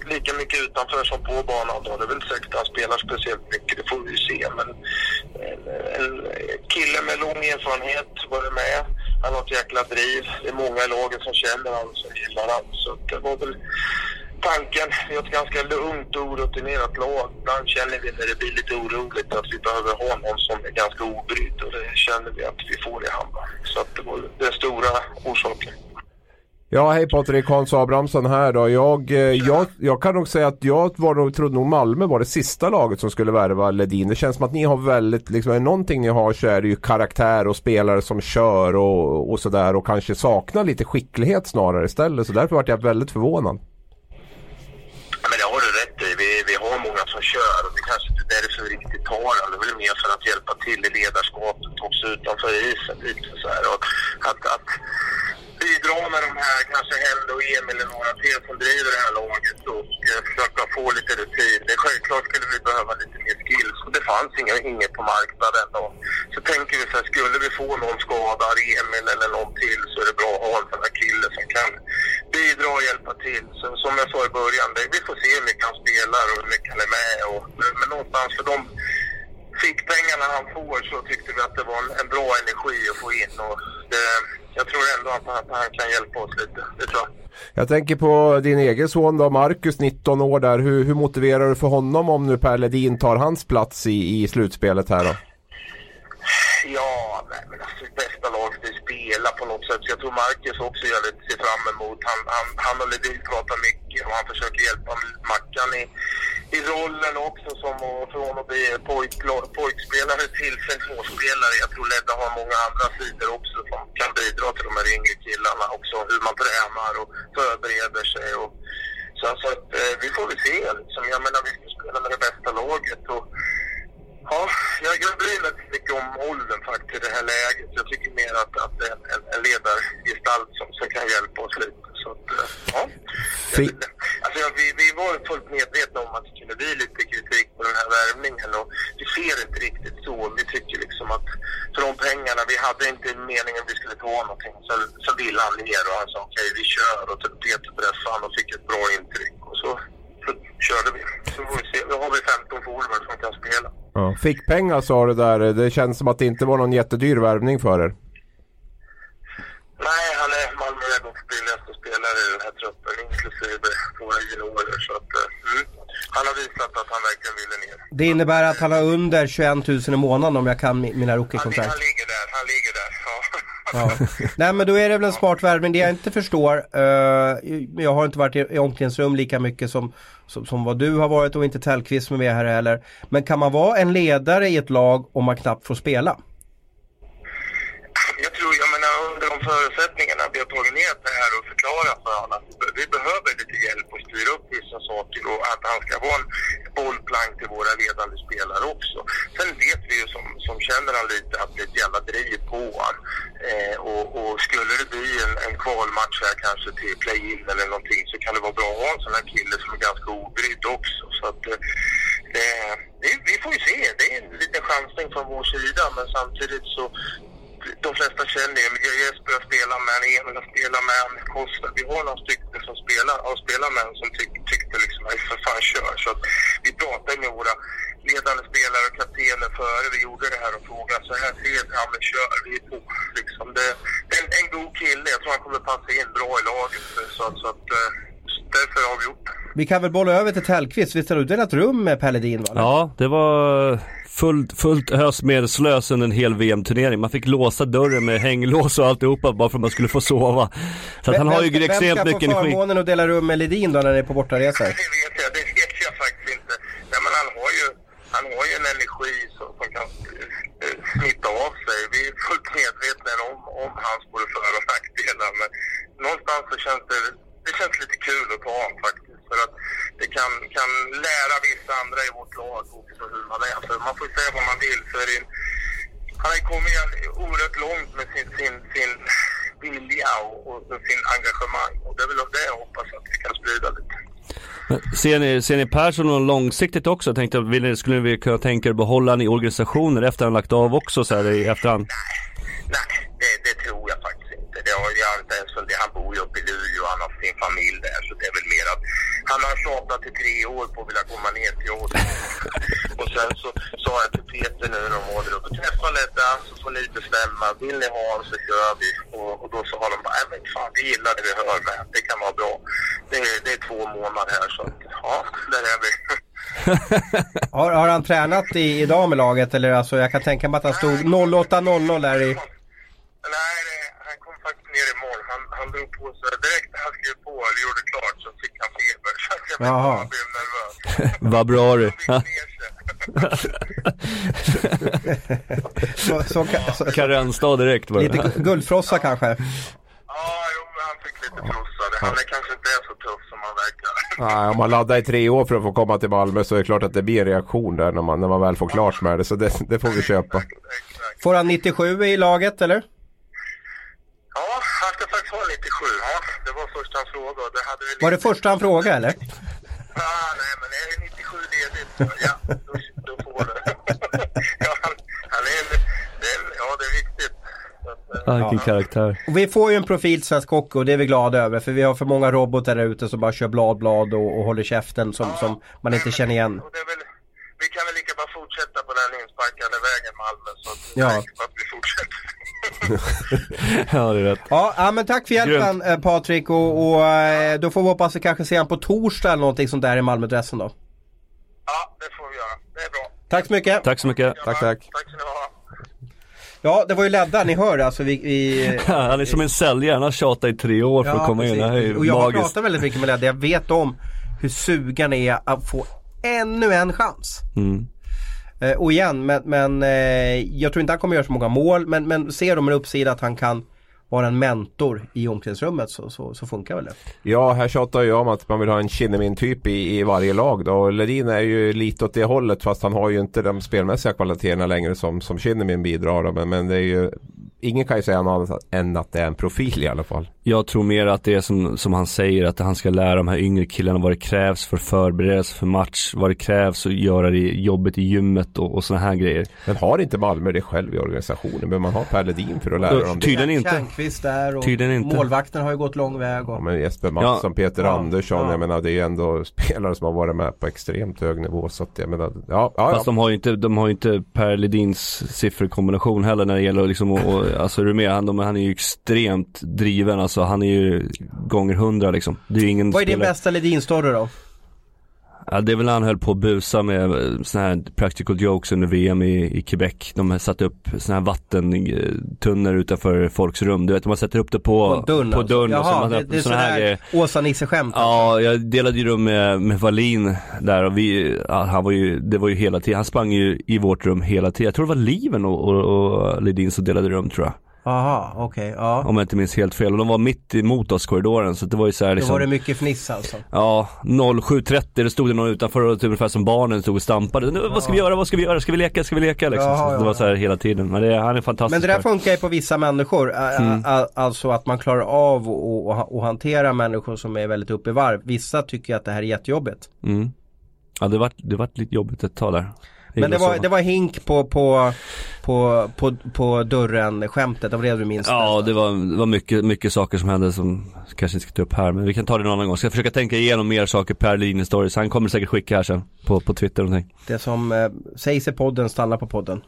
lika mycket utanför som på banan. Då. Det är väl säkert att han spelar speciellt mycket, det får vi ju se. Men en, en kille med lång erfarenhet var med. Han har ett jäkla driv. Det är många i laget som känner honom, som gillar honom. Så det var väl tanken. Vi har ett ganska lugnt och orutinerat lag. Ibland känner vi när det blir lite oroligt att vi behöver ha någon som är ganska obrydd och det känner vi att vi får i Hammarby. Så att det var den stora orsaken. Ja, hej Patrik, Hans Abrahamsson här då. Jag, eh, jag, jag kan nog säga att jag var nog, trodde nog Malmö var det sista laget som skulle värva Ledin. Det känns som att ni har väldigt, liksom, är det någonting ni har så är det ju karaktär och spelare som kör och, och sådär och kanske saknar lite skicklighet snarare istället. Så därför vart jag väldigt förvånad. Ja, men det har du rätt i. Vi, vi har många som kör och det kanske inte är därför vi riktigt tar det. Det är väl mer för att hjälpa till i ledarskapet också utanför isen. Lite så här. Och att, att bidra med de här, kanske Hände och Emil eller några till som driver det här laget och eh, försöka få lite rutin. Det är självklart skulle vi behöva lite mer skills och det fanns inga, inget på marknaden. Då. så tänker vi så här, skulle vi få någon skadad, Emil eller någon till, så är det bra att ha en sån här kille som kan bidra och hjälpa till. Så, som jag sa i början, det, vi får se hur mycket han spelar och hur mycket han är med. Och, men någonstans för de fickpengarna han får så tyckte vi att det var en, en bra energi att få in. Och det, ändå att han, att han kan hjälpa oss lite. Det tror jag. Jag tänker på din egen son då, Marcus, 19 år där. Hur, hur motiverar du för honom om nu Per Ledin tar hans plats i, i slutspelet här då? Ja, nej, men alltså bästa spela på något sätt. Så jag tror Marcus också gör lite ser fram emot. Han, han, han och Ledin pratar mycket och han försöker hjälpa Mackan i, i rollen också som från att bli pojk, pojkspelare till seniorspelare. Jag tror Ledda har många andra sidor också som kan bidra till de här yngre killarna också. Hur man tränar och förbereder sig. Och, så alltså, eh, vi får väl se. Liksom. Jag menar, vi ska spela med det bästa laget. Och, ja, jag, jag bryr mig inte mycket om åldern faktiskt i det här läget. Jag tycker mer att, att det är en, en ledargestalt som, som kan hjälpa oss lite. Så att, eh, ja. Alltså, ja, vi, vi var fullt medvetna om att det kunde bli lite kritik på den här värvningen och vi ser inte riktigt så. Vi tycker liksom att för de pengarna, vi hade inte meningen att vi skulle ta någonting. Så, så ville han ner och han sa okej, okay, vi kör och Peter träffade han och fick ett bra intryck. Och så, så körde vi. Så får vi se. Då har vi 15 forwards som kan spela. Ja. Fick pengar sa du där. Det känns som att det inte var någon jättedyr värvning för er. Nej, han är Malmö Rebels billigaste spelare i den här truppen, inklusive våra juniorer. Så att, eh, mm. Han har visat att han verkligen ville ner. Det innebär att han har under 21 000 i månaden om jag kan mina rookie-kontrakt? Han, han ligger där, han ligger där. Ja. [laughs] Ja. Nej men då är det väl en smart värvning. Det jag inte förstår, eh, jag har inte varit i, omklädningsrum lika mycket som, som, som vad du har varit och inte Tellqvist som är med här heller. Men kan man vara en ledare i ett lag om man knappt får spela? Jag tror, jag menar under de förutsättningarna vi har tagit ner det här och förklarat för honom att vi- vi behöver lite hjälp att styra upp vissa saker och att han ska vara en bollplank till våra ledande spelare också. Sen vet vi ju som, som känner han lite att det är ett jävla driv på han. Eh, och, och skulle det bli en, en kvalmatch här kanske till play-in eller någonting så kan det vara bra att ha en sån här kille som är ganska obrydd också. Så att, eh, det, det, vi får ju se. Det är en liten chansning från vår sida men samtidigt så de flesta känner ju jag Jesper har spelat med en, Emil har spelat med en, Costa. Vi har några stycken som spelar, har spelat med en som tyck, tyckte liksom, nej för fan kör. Så att vi pratade med våra ledande spelare och kaptener före vi gjorde det här och frågade så här ser vi, ja men kör, vi är på. Liksom, det, det är en, en god kille, jag tror han kommer passa in bra i laget. Så, att- så att eh, därför har vi kan väl bolla över till Tellqvist. Visst har du delat rum med Pelledin? Va? Ja, det var fullt, fullt ös med slös under en hel VM-turnering. Man fick låsa dörren med hänglås och alltihopa bara för att man skulle få sova. Så att han har ju vem, extremt Vem ska mycket få energi. förmånen att dela rum med Ledin då när ni är på bortaresor? Det vet jag, det vet jag faktiskt inte. Nej, men han, har ju, han har ju en energi som, som kan eh, smitta av sig. Vi är fullt medvetna om, om hans både för och nackdelar. Men någonstans så känns det, det känns lite kul att ta honom faktiskt. För att det kan, kan lära vissa andra i vårt lag också hur man är. För man får säga vad man vill. Är det, han har kommit oerhört långt med sin, sin, sin vilja och, och sin engagemang. Och det är väl det jag hoppas att vi kan sprida lite. Men Ser ni, ser ni Persson något långsiktigt också? Jag tänkte, vill ni, skulle ni kunna tänka er behålla han i organisationer efter han lagt av också så här i efterhand? Nej, det, det tror jag Det har jag inte ens funderat. Han bor ju uppe i Luleå och han har sin familj där. Så det är väl mer att han har tjatat i tre år på att vilja komma ner till oss. [laughs] och sen så sa jag till Peter nu när de var där uppe. Träffa Ledda så får ni bestämma. Vill ni ha honom så kör vi. Och, och då sa de bara, nej men fan vi gillar det vi hör med. Det kan vara bra. Det, är- det är två månader här så att, ja, där är vi. [laughs] Har, har han tränat i, idag med laget? Eller alltså jag kan tänka mig att han stod 08.00 där i... Ner imorgon. Han, han drog på sig direkt när han skrev på eller gjorde klart så fick han feber. Så att jag Jaha. han blev nervös. [laughs] Vad bra du. Så, så, så, Karensdag direkt var lite det. guldfrossa kanske? Ja, jo, men han fick lite frossade. Han är kanske inte är så tuff som han verkar. Nej, om man laddar i tre år för att få komma till Malmö så är det klart att det blir en reaktion där när man, när man väl får klart med det. Så det, det får vi köpa. Exakt. Får han 97 i laget eller? Ja, han ska faktiskt ha 97. Ja, det var första han frågade. Det hade vi Var det första han frågade eller? Ah, nej, men är det 97 ledigt? Ja, då, då får du. [laughs] ja, han, han är, det är, ja, det är viktigt. Ah, vilken karaktär. Och vi får ju en profil svensk hockey och det är vi glada över för vi har för många robotar där ute som bara kör blad blad och, och håller käften som, som man inte känner igen. Och det är väl, vi kan väl lika bara fortsätta på den insparkade vägen Malmö så att, Ja. så att vi fortsätter. Ja, det är rätt. Ja, men tack för hjälpen eh, Patrik och, och eh, då får vi hoppas att vi kanske se han på torsdag eller någonting sånt där i Malmödressen då. ja, det får vi göra. Det är bra. Tack så mycket! Tack så mycket. Tack, tack. Tack ska ni ha. Ja, det var ju Ledda, ni hör alltså vi... vi Han är som en säljare, han har tjatat i tre år för att komma in. Det här är Och jag har magiskt. pratat väldigt mycket med Ledda, jag vet om hur sugen är att få ännu en chans. Mm. Eh, och igen, men, men eh, jag tror inte han kommer göra så många mål men, men ser de en uppsida att han kan vara en mentor i omklädningsrummet så, så, så funkar väl det. Ja, här tjatar jag om att man vill ha en Kinnemin-typ i, i varje lag då. Och Ledin är ju lite åt det hållet fast han har ju inte de spelmässiga kvaliteterna längre som, som Kinnemin bidrar då. Men, men det är ju ingen kan ju säga något annat än att det är en profil i alla fall. Jag tror mer att det är som, som han säger att han ska lära de här yngre killarna vad det krävs för förberedelse för match, vad det krävs att göra det jobbet i gymmet och, och sådana här grejer. Men har inte Malmö det själv i organisationen? Men man har Per Ledin för att lära dem det. Tydligen inte. Där och Tydligen inte. målvakten har ju gått lång väg. Och... Ja, men Jesper Mattsson, Peter Ja. Andersson, Ja. jag menar det är ju ändå spelare som har varit med på extremt hög nivå. Så att jag menar, ja, ja, Fast ja. de har ju inte, de har ju inte Per Ledins sifferkombination heller när det gäller liksom och alltså med? Han, han är ju extremt driven alltså. Han är ju gånger hundra liksom. Det är ju ingen Vad är din spelare- bästa Ledin-story då? Ja, det är väl när han höll på att busa med eh, såna här practical jokes under VM i, i Quebec. De har satt upp såna här vattentunnor utanför folks rum. Du vet, man sätter upp det på, På dörren på alltså. dörren och så Jaha, det, det är såna här sådär Åsa-Nisse-skämt. Ja, jag delade ju rum med, med Wallin där och vi, ja, han var ju, det var ju hela tiden, han sprang ju i vårt rum hela tiden. Jag tror det var Liven och, och, och Ledin som delade rum tror jag. Jaha, okej. ja. Om jag inte minns helt fel. Och de var mitt emot oss korridoren så det var ju så här Då liksom var det mycket fniss alltså. Ja, 07.30 det stod det någon utanför och typ ungefär som barnen stod och stampade. Nu, vad ska vi göra, vad ska vi göra, ska vi leka, ska vi leka liksom. Jaha, så det ja, var så här hela tiden. Men det, han är fantastisk. Men det där funkar ju på vissa människor. Mm. Alltså att man klarar av att- hantera människor som är väldigt uppe i varv. Vissa tycker att det här är jättejobbigt. mm. Ja det var, det var lite jobbigt ett tag där. Men det var, det var hink på, på, på, på, på dörren skämtet, det var det du minns? Ja det var, det var mycket, mycket saker som hände som kanske inte ska ta upp här men vi kan ta det någon annan gång. Ska försöka tänka igenom mer saker per linje stories. Han kommer säkert skicka här sen på, på Twitter och någonting. Det som eh, sägs i podden stannar på podden.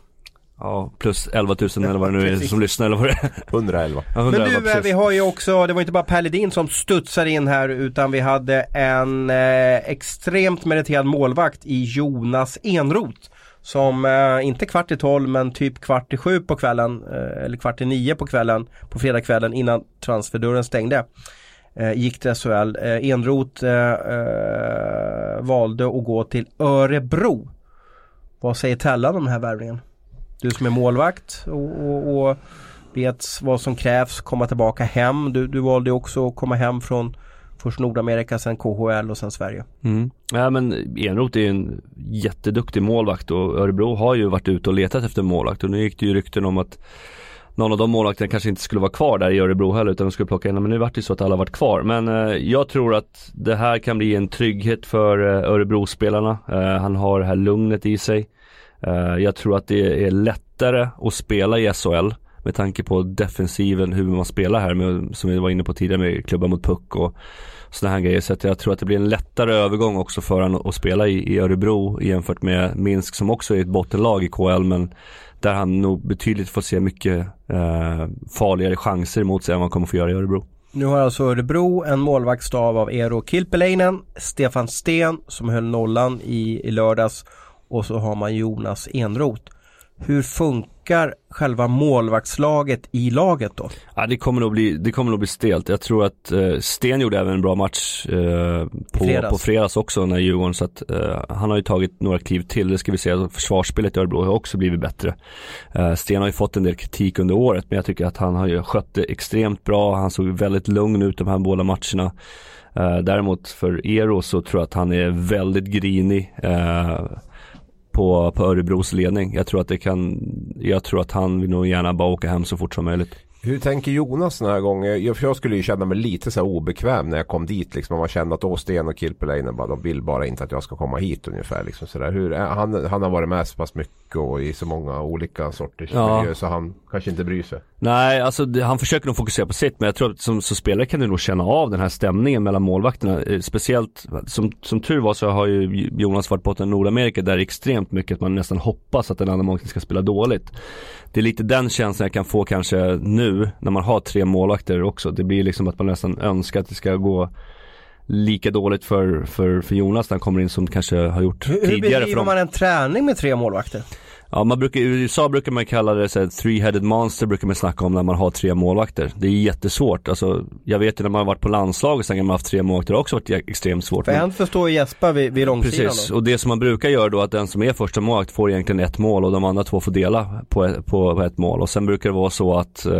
Ja plus 11 000 eller vad det nu är [laughs] som lyssnar eller vad det är. 111. Ja, Men 111, du, eh, precis. vi har ju också, det var inte bara Per Ledin som studsade in här utan vi hade en eh, extremt meriterad målvakt i Jonas Enroth. Som eh, inte kvart i tolv men typ kvart i sju på kvällen eh, eller kvart i nio på kvällen på fredagskvällen innan transferdörren stängde. Eh, gick till SHL. Eh, Enroth eh, eh, valde att gå till Örebro. Vad säger Tellan om den här värvningen? Du som är målvakt och, och, och vet vad som krävs, komma tillbaka hem. Du, du valde också att komma hem från först Nordamerika, sen KHL och sen Sverige. Mm. Ja men Enroth är en jätteduktig målvakt och Örebro har ju varit ute och letat efter målvakt och nu gick det ju rykten om att någon av de målvakterna kanske inte skulle vara kvar där i Örebro heller utan de skulle plocka in, men nu vart det så att alla varit kvar. Men eh, jag tror att det här kan bli en trygghet för eh, Örebro-spelarna. Eh, han har det här lugnet i sig. Eh, jag tror att det är lättare att spela i SHL med tanke på defensiven, hur man spelar här med, som vi var inne på tidigare med klubba mot puck och sådana här grejer. Så att jag tror att det blir en lättare övergång också för honom att spela i, i Örebro jämfört med Minsk som också är ett bottenlag i KL men där han nog betydligt får se mycket eh, farligare chanser emot sig än vad han kommer få göra i Örebro. Nu har alltså Örebro en målvaktsstav av Eero Kilpeläinen, Stefan Sten som höll nollan i, i lördags och så har man Jonas Enroth. Hur funkar själva målvaktslaget i laget då? Ja, det, kommer nog bli, det kommer nog bli stelt. Jag tror att eh, Sten gjorde även en bra match eh, på, Fredags. på fredags också när Djurgården så att eh, han har ju tagit några kliv till. Det ska vi säga. Försvarsspelet i Örebro har också blivit bättre. Eh, Sten har ju fått en del kritik under året men jag tycker att han har ju skött det extremt bra. Han såg väldigt lugn ut de här båda matcherna. Eh, däremot för Ero så tror jag att han är väldigt grinig. Eh, på, på Örebros ledning. Jag tror att det kan, jag tror att han vill nog gärna bara åka hem så fort som möjligt. Hur tänker Jonas den här gången? Jag, för jag skulle ju känna mig lite så här obekväm när jag kom dit. Liksom. Man kände att Åsten och Kilpeläinen bara, de vill bara inte att jag ska komma hit ungefär. Liksom, så. Hur, han, han har varit med så pass mycket och i så många olika sorters Ja. miljöer så han kanske inte bryr sig. Nej, alltså det, han försöker nog fokusera på sitt men jag tror att som, som spelare kan du nog känna av den här stämningen mellan målvakterna. Eh, Speciellt, som, som tur var så har ju Jonas varit borta i Nordamerika där extremt mycket att man nästan hoppas att den andra målvakten ska spela dåligt. Det är lite den känslan jag kan få kanske nu när man har tre målvakter också. Det blir liksom att man nästan önskar att det ska gå lika dåligt för, för, för Jonas när han kommer in som kanske har gjort Hur, hur tidigare. för bedriver man en träning med tre målvakter? Ja, man brukar, i USA brukar man kalla det så här, three-headed monster brukar man snacka om när man har tre målvakter. Det är jättesvårt. Alltså, jag vet ju när man har varit på landslaget sen när man har haft tre målvakter det har också varit extremt svårt. För en förstår Jesper vid, vid långsidan Precis, då. och det som man brukar göra då att den som är första målvakt får egentligen ett mål och de andra två får dela på ett, på, på ett mål. Och sen brukar det vara så att eh,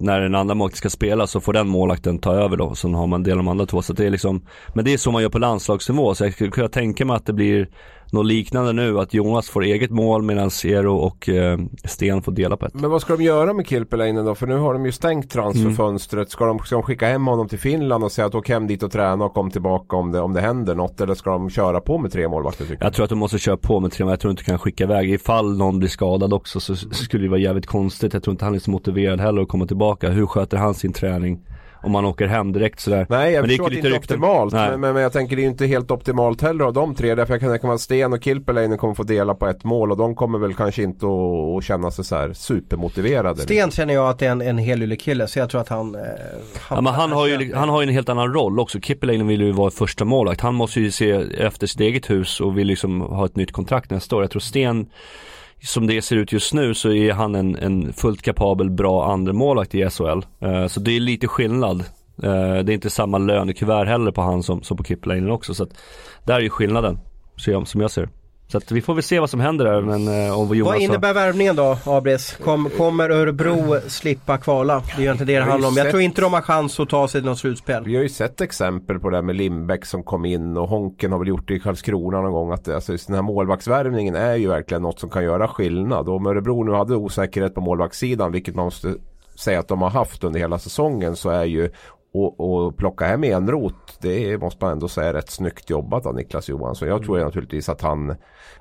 när den andra målvakten ska spela så får den målvakten ta över då. Så har man del de andra två. Så det är liksom, men det är så man gör på landslagsnivå. Så jag skulle kunna tänka mig att det blir något liknande nu, att Jonas får eget mål medan Eero och eh, Sten får dela på ett. Men vad ska de göra med Kilpeläinen då? För nu har de ju stängt transferfönstret. Ska, de, ska de skicka hem honom till Finland och säga att åk hem dit och träna och kom tillbaka om det, om det händer något? Eller ska de köra på med tre målvakter Jag tror att de måste köra på med tre, men jag tror inte de kan skicka iväg. Ifall någon blir skadad också så skulle det vara jävligt konstigt. Jag tror inte han är så motiverad heller att komma tillbaka. Hur sköter han sin träning? Om man åker hem direkt sådär. Nej jag Men det förstår att det inte är rykten. optimalt. Men, men, men jag tänker det är ju inte helt optimalt heller av de tre. Därför jag kan tänka mig att Sten och Kilpeläinen kommer få dela på ett mål. Och de kommer väl kanske inte att, känna sig så här supermotiverade. Sten känner jag att det är en, en helyllekille så jag tror att han... Eh, Ja, men han, har ju, han har ju en helt annan roll också. Kippelainen vill ju vara första målvakt. Han måste ju se efter sitt eget hus och vill liksom ha ett nytt kontrakt nästa år. Jag tror Sten, som det ser ut just nu så är han en, en fullt kapabel, bra andra målvakt i SHL. Eh, så det är lite skillnad. Eh, det är inte samma lönekuvert heller på han som, som på Kippelainen också. Så att där är ju skillnaden, jag, som jag ser det. Så att vi får väl se vad som händer där. Men eh, om Jonas Vad innebär värvningen då, Abris? Kom, kommer Örebro slippa kvala? Det är ju inte det det handlar om. Jag tror inte de har chans att ta sig till något slutspel. Vi har ju sett exempel på det här med Lindbäck som kom in och Honken har väl gjort det i Karlskrona någon gång. Att det, alltså, just den här målvaktsvärvningen är ju verkligen något som kan göra skillnad. Och om Örebro nu hade osäkerhet på målvaktssidan, vilket man måste säga att de har haft under hela säsongen, så är ju och, och plocka hem Enrot, det måste man ändå säga är rätt snyggt jobbat av Niklas Johansson. Jag tror naturligtvis att han,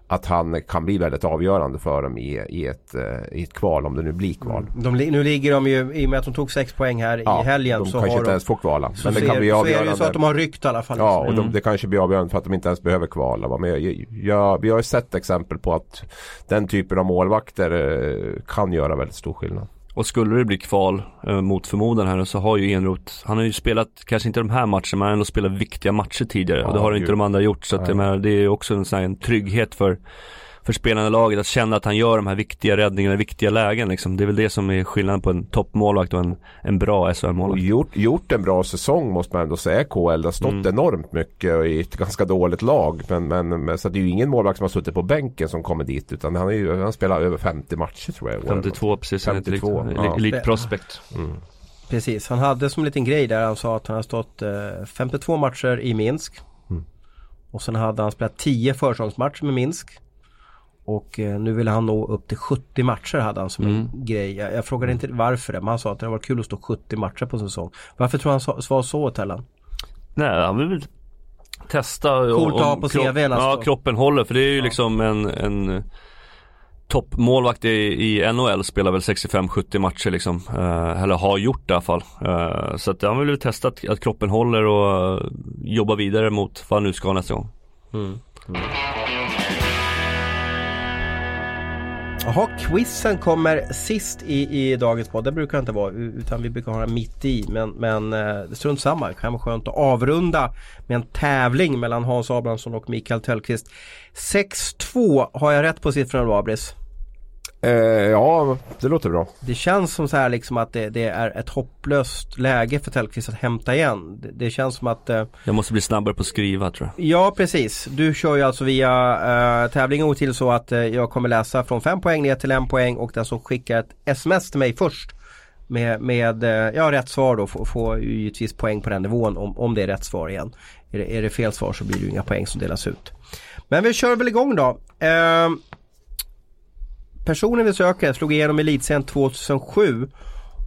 att han kan bli väldigt avgörande för dem i, i, ett, eh, i ett kval, om det nu blir kval. De, li- nu ligger de ju, i och med att de tog sex poäng här i helgen de så kanske har inte de... ens får kvala. Så, Men det ser, kan bli så är det ju så att de har ryckt i alla fall. Ja, och Mm. de, det kanske blir avgörande för att de inte ens behöver kvala. va. Men jag, jag, vi har ju sett exempel på att den typen av målvakter eh, kan göra väldigt stor skillnad. Och skulle det bli kval eh, mot förmodan här så har ju Enroth, han har ju spelat, kanske inte de här matcherna, men han har ändå spelat viktiga matcher tidigare och det Ja, har inte gud. de andra gjort. Så att, jag menar, det är också en, sån här, en trygghet för, för spelarna i laget att känna att han gör de här viktiga räddningarna viktiga lägen liksom. Det är väl det som är skillnaden på en toppmålvakt och en, en bra SHL-målvakt. gjort, gjort en bra säsong måste man ändå säga KL. Det har stått Mm. enormt mycket i ett ganska dåligt lag. Men, men, men så det är ju ingen målvakt som har suttit på bänken som kommer dit. Utan han, är ju, han spelar över 50 matcher tror jag. i år. 52 precis, 52, 52, ja. Elite prospect. Precis, han hade som en liten grej där han sa att han har stått eh, 52 matcher i Minsk. Mm. Och sen hade han spelat 10 försäsongsmatcher med Minsk. Och eh, nu vill han nå upp till 70 matcher hade han som Mm. en grej. Jag, jag frågade inte varför det, men han sa att det var kul att stå 70 matcher på säsong. Varför tror han så- var så Tellan? Nej, han vill väl testa och- Coolt att ha på kropp- CV:n alltså. Ja, kroppen håller för det är ju liksom en, en toppmålvakt i, i NHL spelar väl 65-70 matcher liksom. Eh, eller har gjort det i alla fall. Eh, så att han vill väl testa att, att kroppen håller och eh, jobba vidare mot vad han nu ska nästa gång. Jaha, quizen kommer sist i, i dagens podd. Det brukar det inte vara utan vi brukar ha den mitt i. Men, men eh, strunt samma. Det kan vara skönt att avrunda med en tävling mellan Hans Abrahamsson och Mikael Tellqvist. 6-2, har jag rätt på siffrorna då Abris? Eh, ja, det låter bra. Det känns som så här liksom att det, det är ett hopplöst läge för Tellqvist att hämta igen. Det, det känns som att eh, Jag måste bli snabbare på att skriva tror jag. Ja precis. Du kör ju alltså via uh, tävlingen går till så att eh, jag kommer läsa från 5 poäng ner till 1 poäng och den som skickar ett sms till mig först med, med eh, ja, rätt svar då får, får ju givetvis poäng på den nivån om, om det är rätt svar igen. Är det, är det fel svar så blir det ju inga poäng som delas ut. Men vi kör väl igång då. Eh, personen vi söker slog igenom elitserien 2007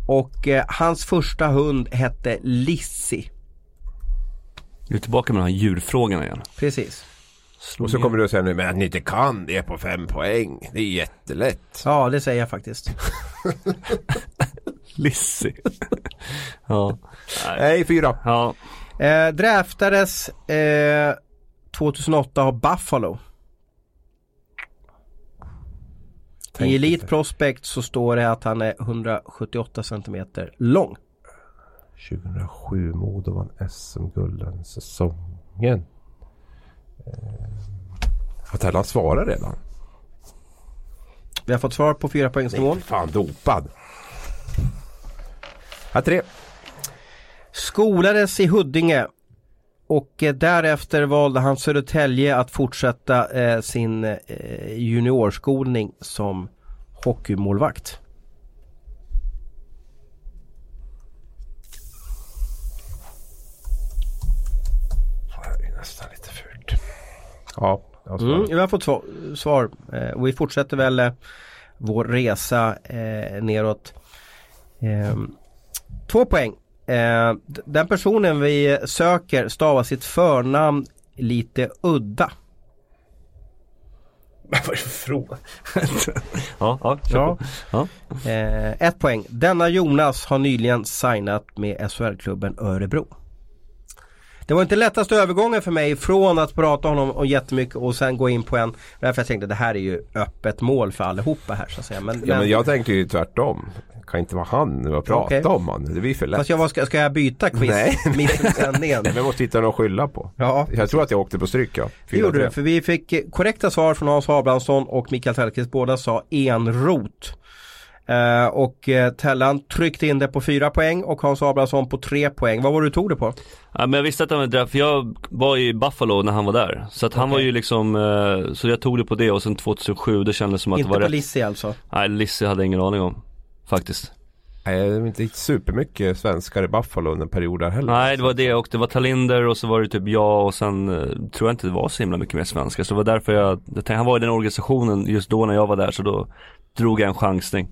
och eh, hans första hund hette Lissi. Nu är tillbaka med de här djurfrågorna igen. Precis. Slå Och så ner. kommer du att säga nu, men att ni inte kan det på fem poäng. Det är jättelätt. Ja det säger jag faktiskt. [laughs] Lissi. [laughs] ja. Nej, fyra. ja. Eh, draftades eh, 2008 av Buffalo. Tänk I Elite lite. Prospect så står det att han är 178 cm lång. 2007 Modo vann SM-guld den säsongen. Eh, Har Tellan svarat redan? Vi har fått svar på fyra poängsnivån. Nej, fan dopad. Här tre. Skolades i Huddinge. Och eh, därefter valde han Södertälje att fortsätta eh, sin eh, juniorskolning som hockeymålvakt. Det här är nästan lite fult. Ja, av Mm, vi har fått svar, svar. Eh, och vi fortsätter väl eh, vår resa eh, neråt. Ehm, två poäng. Eh, den personen vi söker stavar sitt förnamn lite udda. [laughs] Vad är det för fråga? [laughs] Ja, ja, Ja. ja. Eh, ett poäng. Denna Jonas har nyligen signat med SHL-klubben Örebro. Det var inte lättaste övergången för mig från att prata om honom och jättemycket och sen gå in på en. Därför jag tänkte det här är ju öppet mål för allihopa här så att säga. Men, Ja men jag tänkte ju tvärtom. Kan inte vara han nu och prata Okej. om han. Det blir för lätt. Fast jag, ska, ska jag byta quiz Nej. [laughs] mitt i sändningen? Men måste hitta något att skylla på. Ja. Jag tror att jag åkte på stryk ja. Det gjorde 4-3. du, för vi fick korrekta svar från Hans Abrahamsson och Mikael Tellqvist. Båda sa enrot. Eh, och eh, Tellan tryckte in det på fyra poäng och Hans Abrahamsson på tre poäng. Vad var det du tog det på? Ja, men jag visste att han var där, för jag var i Buffalo när han var där. Så att han Okej. var ju liksom, eh, så jag tog det på det och sen 2007, det kändes som att Inte det var på rätt. Lissi alltså? Nej, Lisse hade jag ingen aning om. Faktiskt. Nej, det är inte supermycket svenskar i Buffalo under en period där heller. Nej, det var det och det var Talinder och så var det typ jag och sen eh, tror jag inte det var så himla mycket mer svenskar. Så det var därför jag, jag tänkte, han var i den organisationen just då när jag var där så då drog jag en chansning.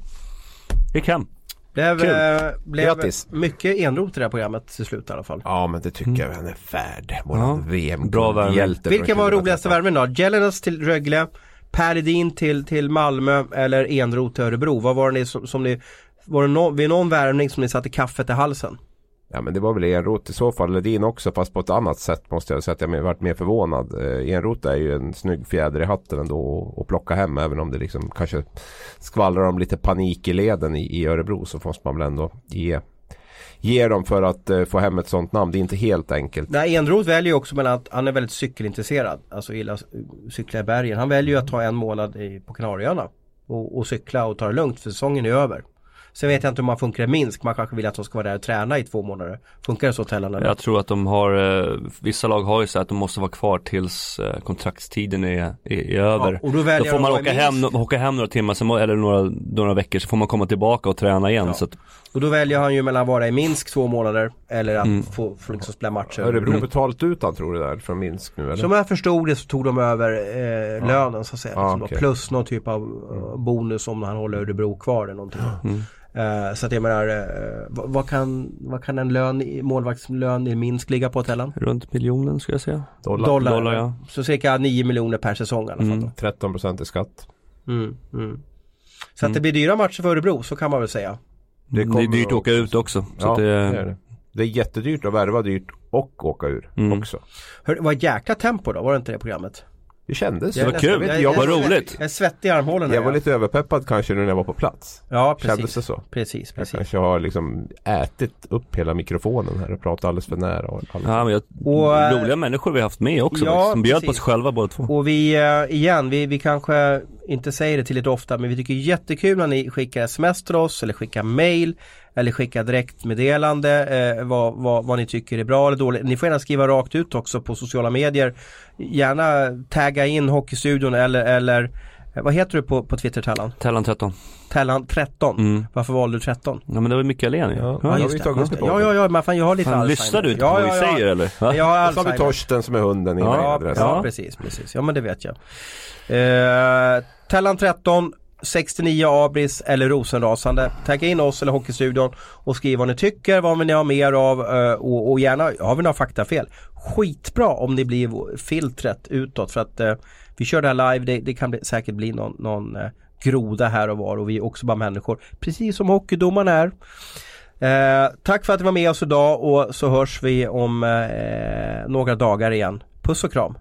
Gick hem. Blev, Kul. eh, blev Grattis. mycket enrot i det här programmet till slut i alla fall. Ja men det tycker jag han är värd. Våran Ja. VM Bra värvning. hjälte Vilken var roligaste värvningen då? Jelenas till Rögle, Per Edin till, till Malmö eller Enroth till Örebro? Vad var det ni som, som ni var det no, vid någon värvning som ni satte kaffet i halsen? Ja men det var väl Enroth i så fall. Ledin också fast på ett annat sätt måste jag säga att jag varit mer förvånad. Eh, Enroth är ju en snygg fjäder i hatten ändå att plocka hem. Även om det liksom kanske skvallrar om lite panik i leden i, i Örebro så måste man väl ändå ge Ge dem för att eh, få hem ett sånt namn. Det är inte helt enkelt. Nej, Enroth väljer ju också mellan att han är väldigt cykelintresserad. Alltså gillar cykla i bergen. Han väljer ju att ta en månad i, på Kanarieöarna. Och, och cykla och ta det lugnt för säsongen är över. Sen vet jag inte hur man funkar i Minsk. Man kanske vill att de ska vara där och träna i två månader. Funkar det så Tellan? Jag tror att de har, eh, vissa lag har ju så att de måste vara kvar tills eh, kontraktstiden är, är, är över. Ja, och då väljer får man åka hem, åka hem några timmar, sen, eller några, några veckor så får man komma tillbaka och träna igen. Ja. Så att, Och då väljer han ju mellan att vara i Minsk två månader eller att Mm. få, få liksom spela matcher. Örebro betalat ut han tror du där från Minsk nu eller? Som jag förstod det så tog de över eh, lönen så att säga. Ja, liksom då, okej. plus någon typ av eh, bonus om han håller Örebro kvar eller någonting. Mm. Eh, så att jag menar, eh, vad, vad, kan, vad kan en lön, i- målvaktslön i Minsk ligga på Tellan? runt miljonen skulle jag säga. Dollar. Dollar. Dollar, ja. Så cirka 9 miljoner per säsong i alla fall. Mm. Då. 13% i skatt. Mm, mm. Så att det blir dyra matcher för Örebro, så kan man väl säga. Det Det, är dyrt att åka ut också. Så Ja, att det, det är det. Det är jättedyrt att värva dyrt och åka ur Mm. också. Hör, ett jäkla tempo då, var det inte det programmet? Det kändes Det var kul. Jag, Jag- jag, var, roligt. Jag är svettig i armhålorna. jag var lite överpeppad kanske nu när jag var på plats. Ja, Kändes precis. det så? Precis, Jag precis. kanske har liksom ätit upp hela mikrofonen här och pratat alldeles för nära. Och alldeles. ja, men jag, Och, eh, roliga människor vi har haft med också. ja, som bjöd på precis. sig själva båda två. Och vi, eh, igen, vi, vi kanske inte säger det tillräckligt ofta men vi tycker jättekul när ni skickar sms till oss eller skickar mail eller skickar direktmeddelande eh, vad, vad, vad ni tycker är bra eller dåligt. Ni får gärna skriva rakt ut också på sociala medier. Gärna tagga in Hockeystudion eller, eller eh, vad heter du på, på Twitter Tellan? Tellan 13. Tellan 13. Mm. Varför valde du 13? Ja men det var Mikael Én ju. Ja. Ja. har just det, tagit Ja, ja, ja, man, fan, jag har lite Fan, Alzheimer. lyssnar du inte ja, på vad ja, vi ja. säger eller? Va? Jag har Och så har vi Alzheimer. Torsten som är hunden i Ja, ja Ja. precis, precis. Ja men det vet jag. Eh, Tellan 13 69 Abris eller Rosenrasande. Tagga in oss eller Hockeystudion och skriv vad ni tycker, vad vill ni ha mer av eh, och, och gärna, har vi några faktafel? Skitbra om det blir filtret utåt för att eh, vi kör det här live, det, det kan bli, säkert bli någon, någon eh, groda här och var och vi är också bara människor. Precis som hockeydomarna är. Eh, tack för att du var med oss idag och så hörs vi om eh, några dagar igen. Puss och kram!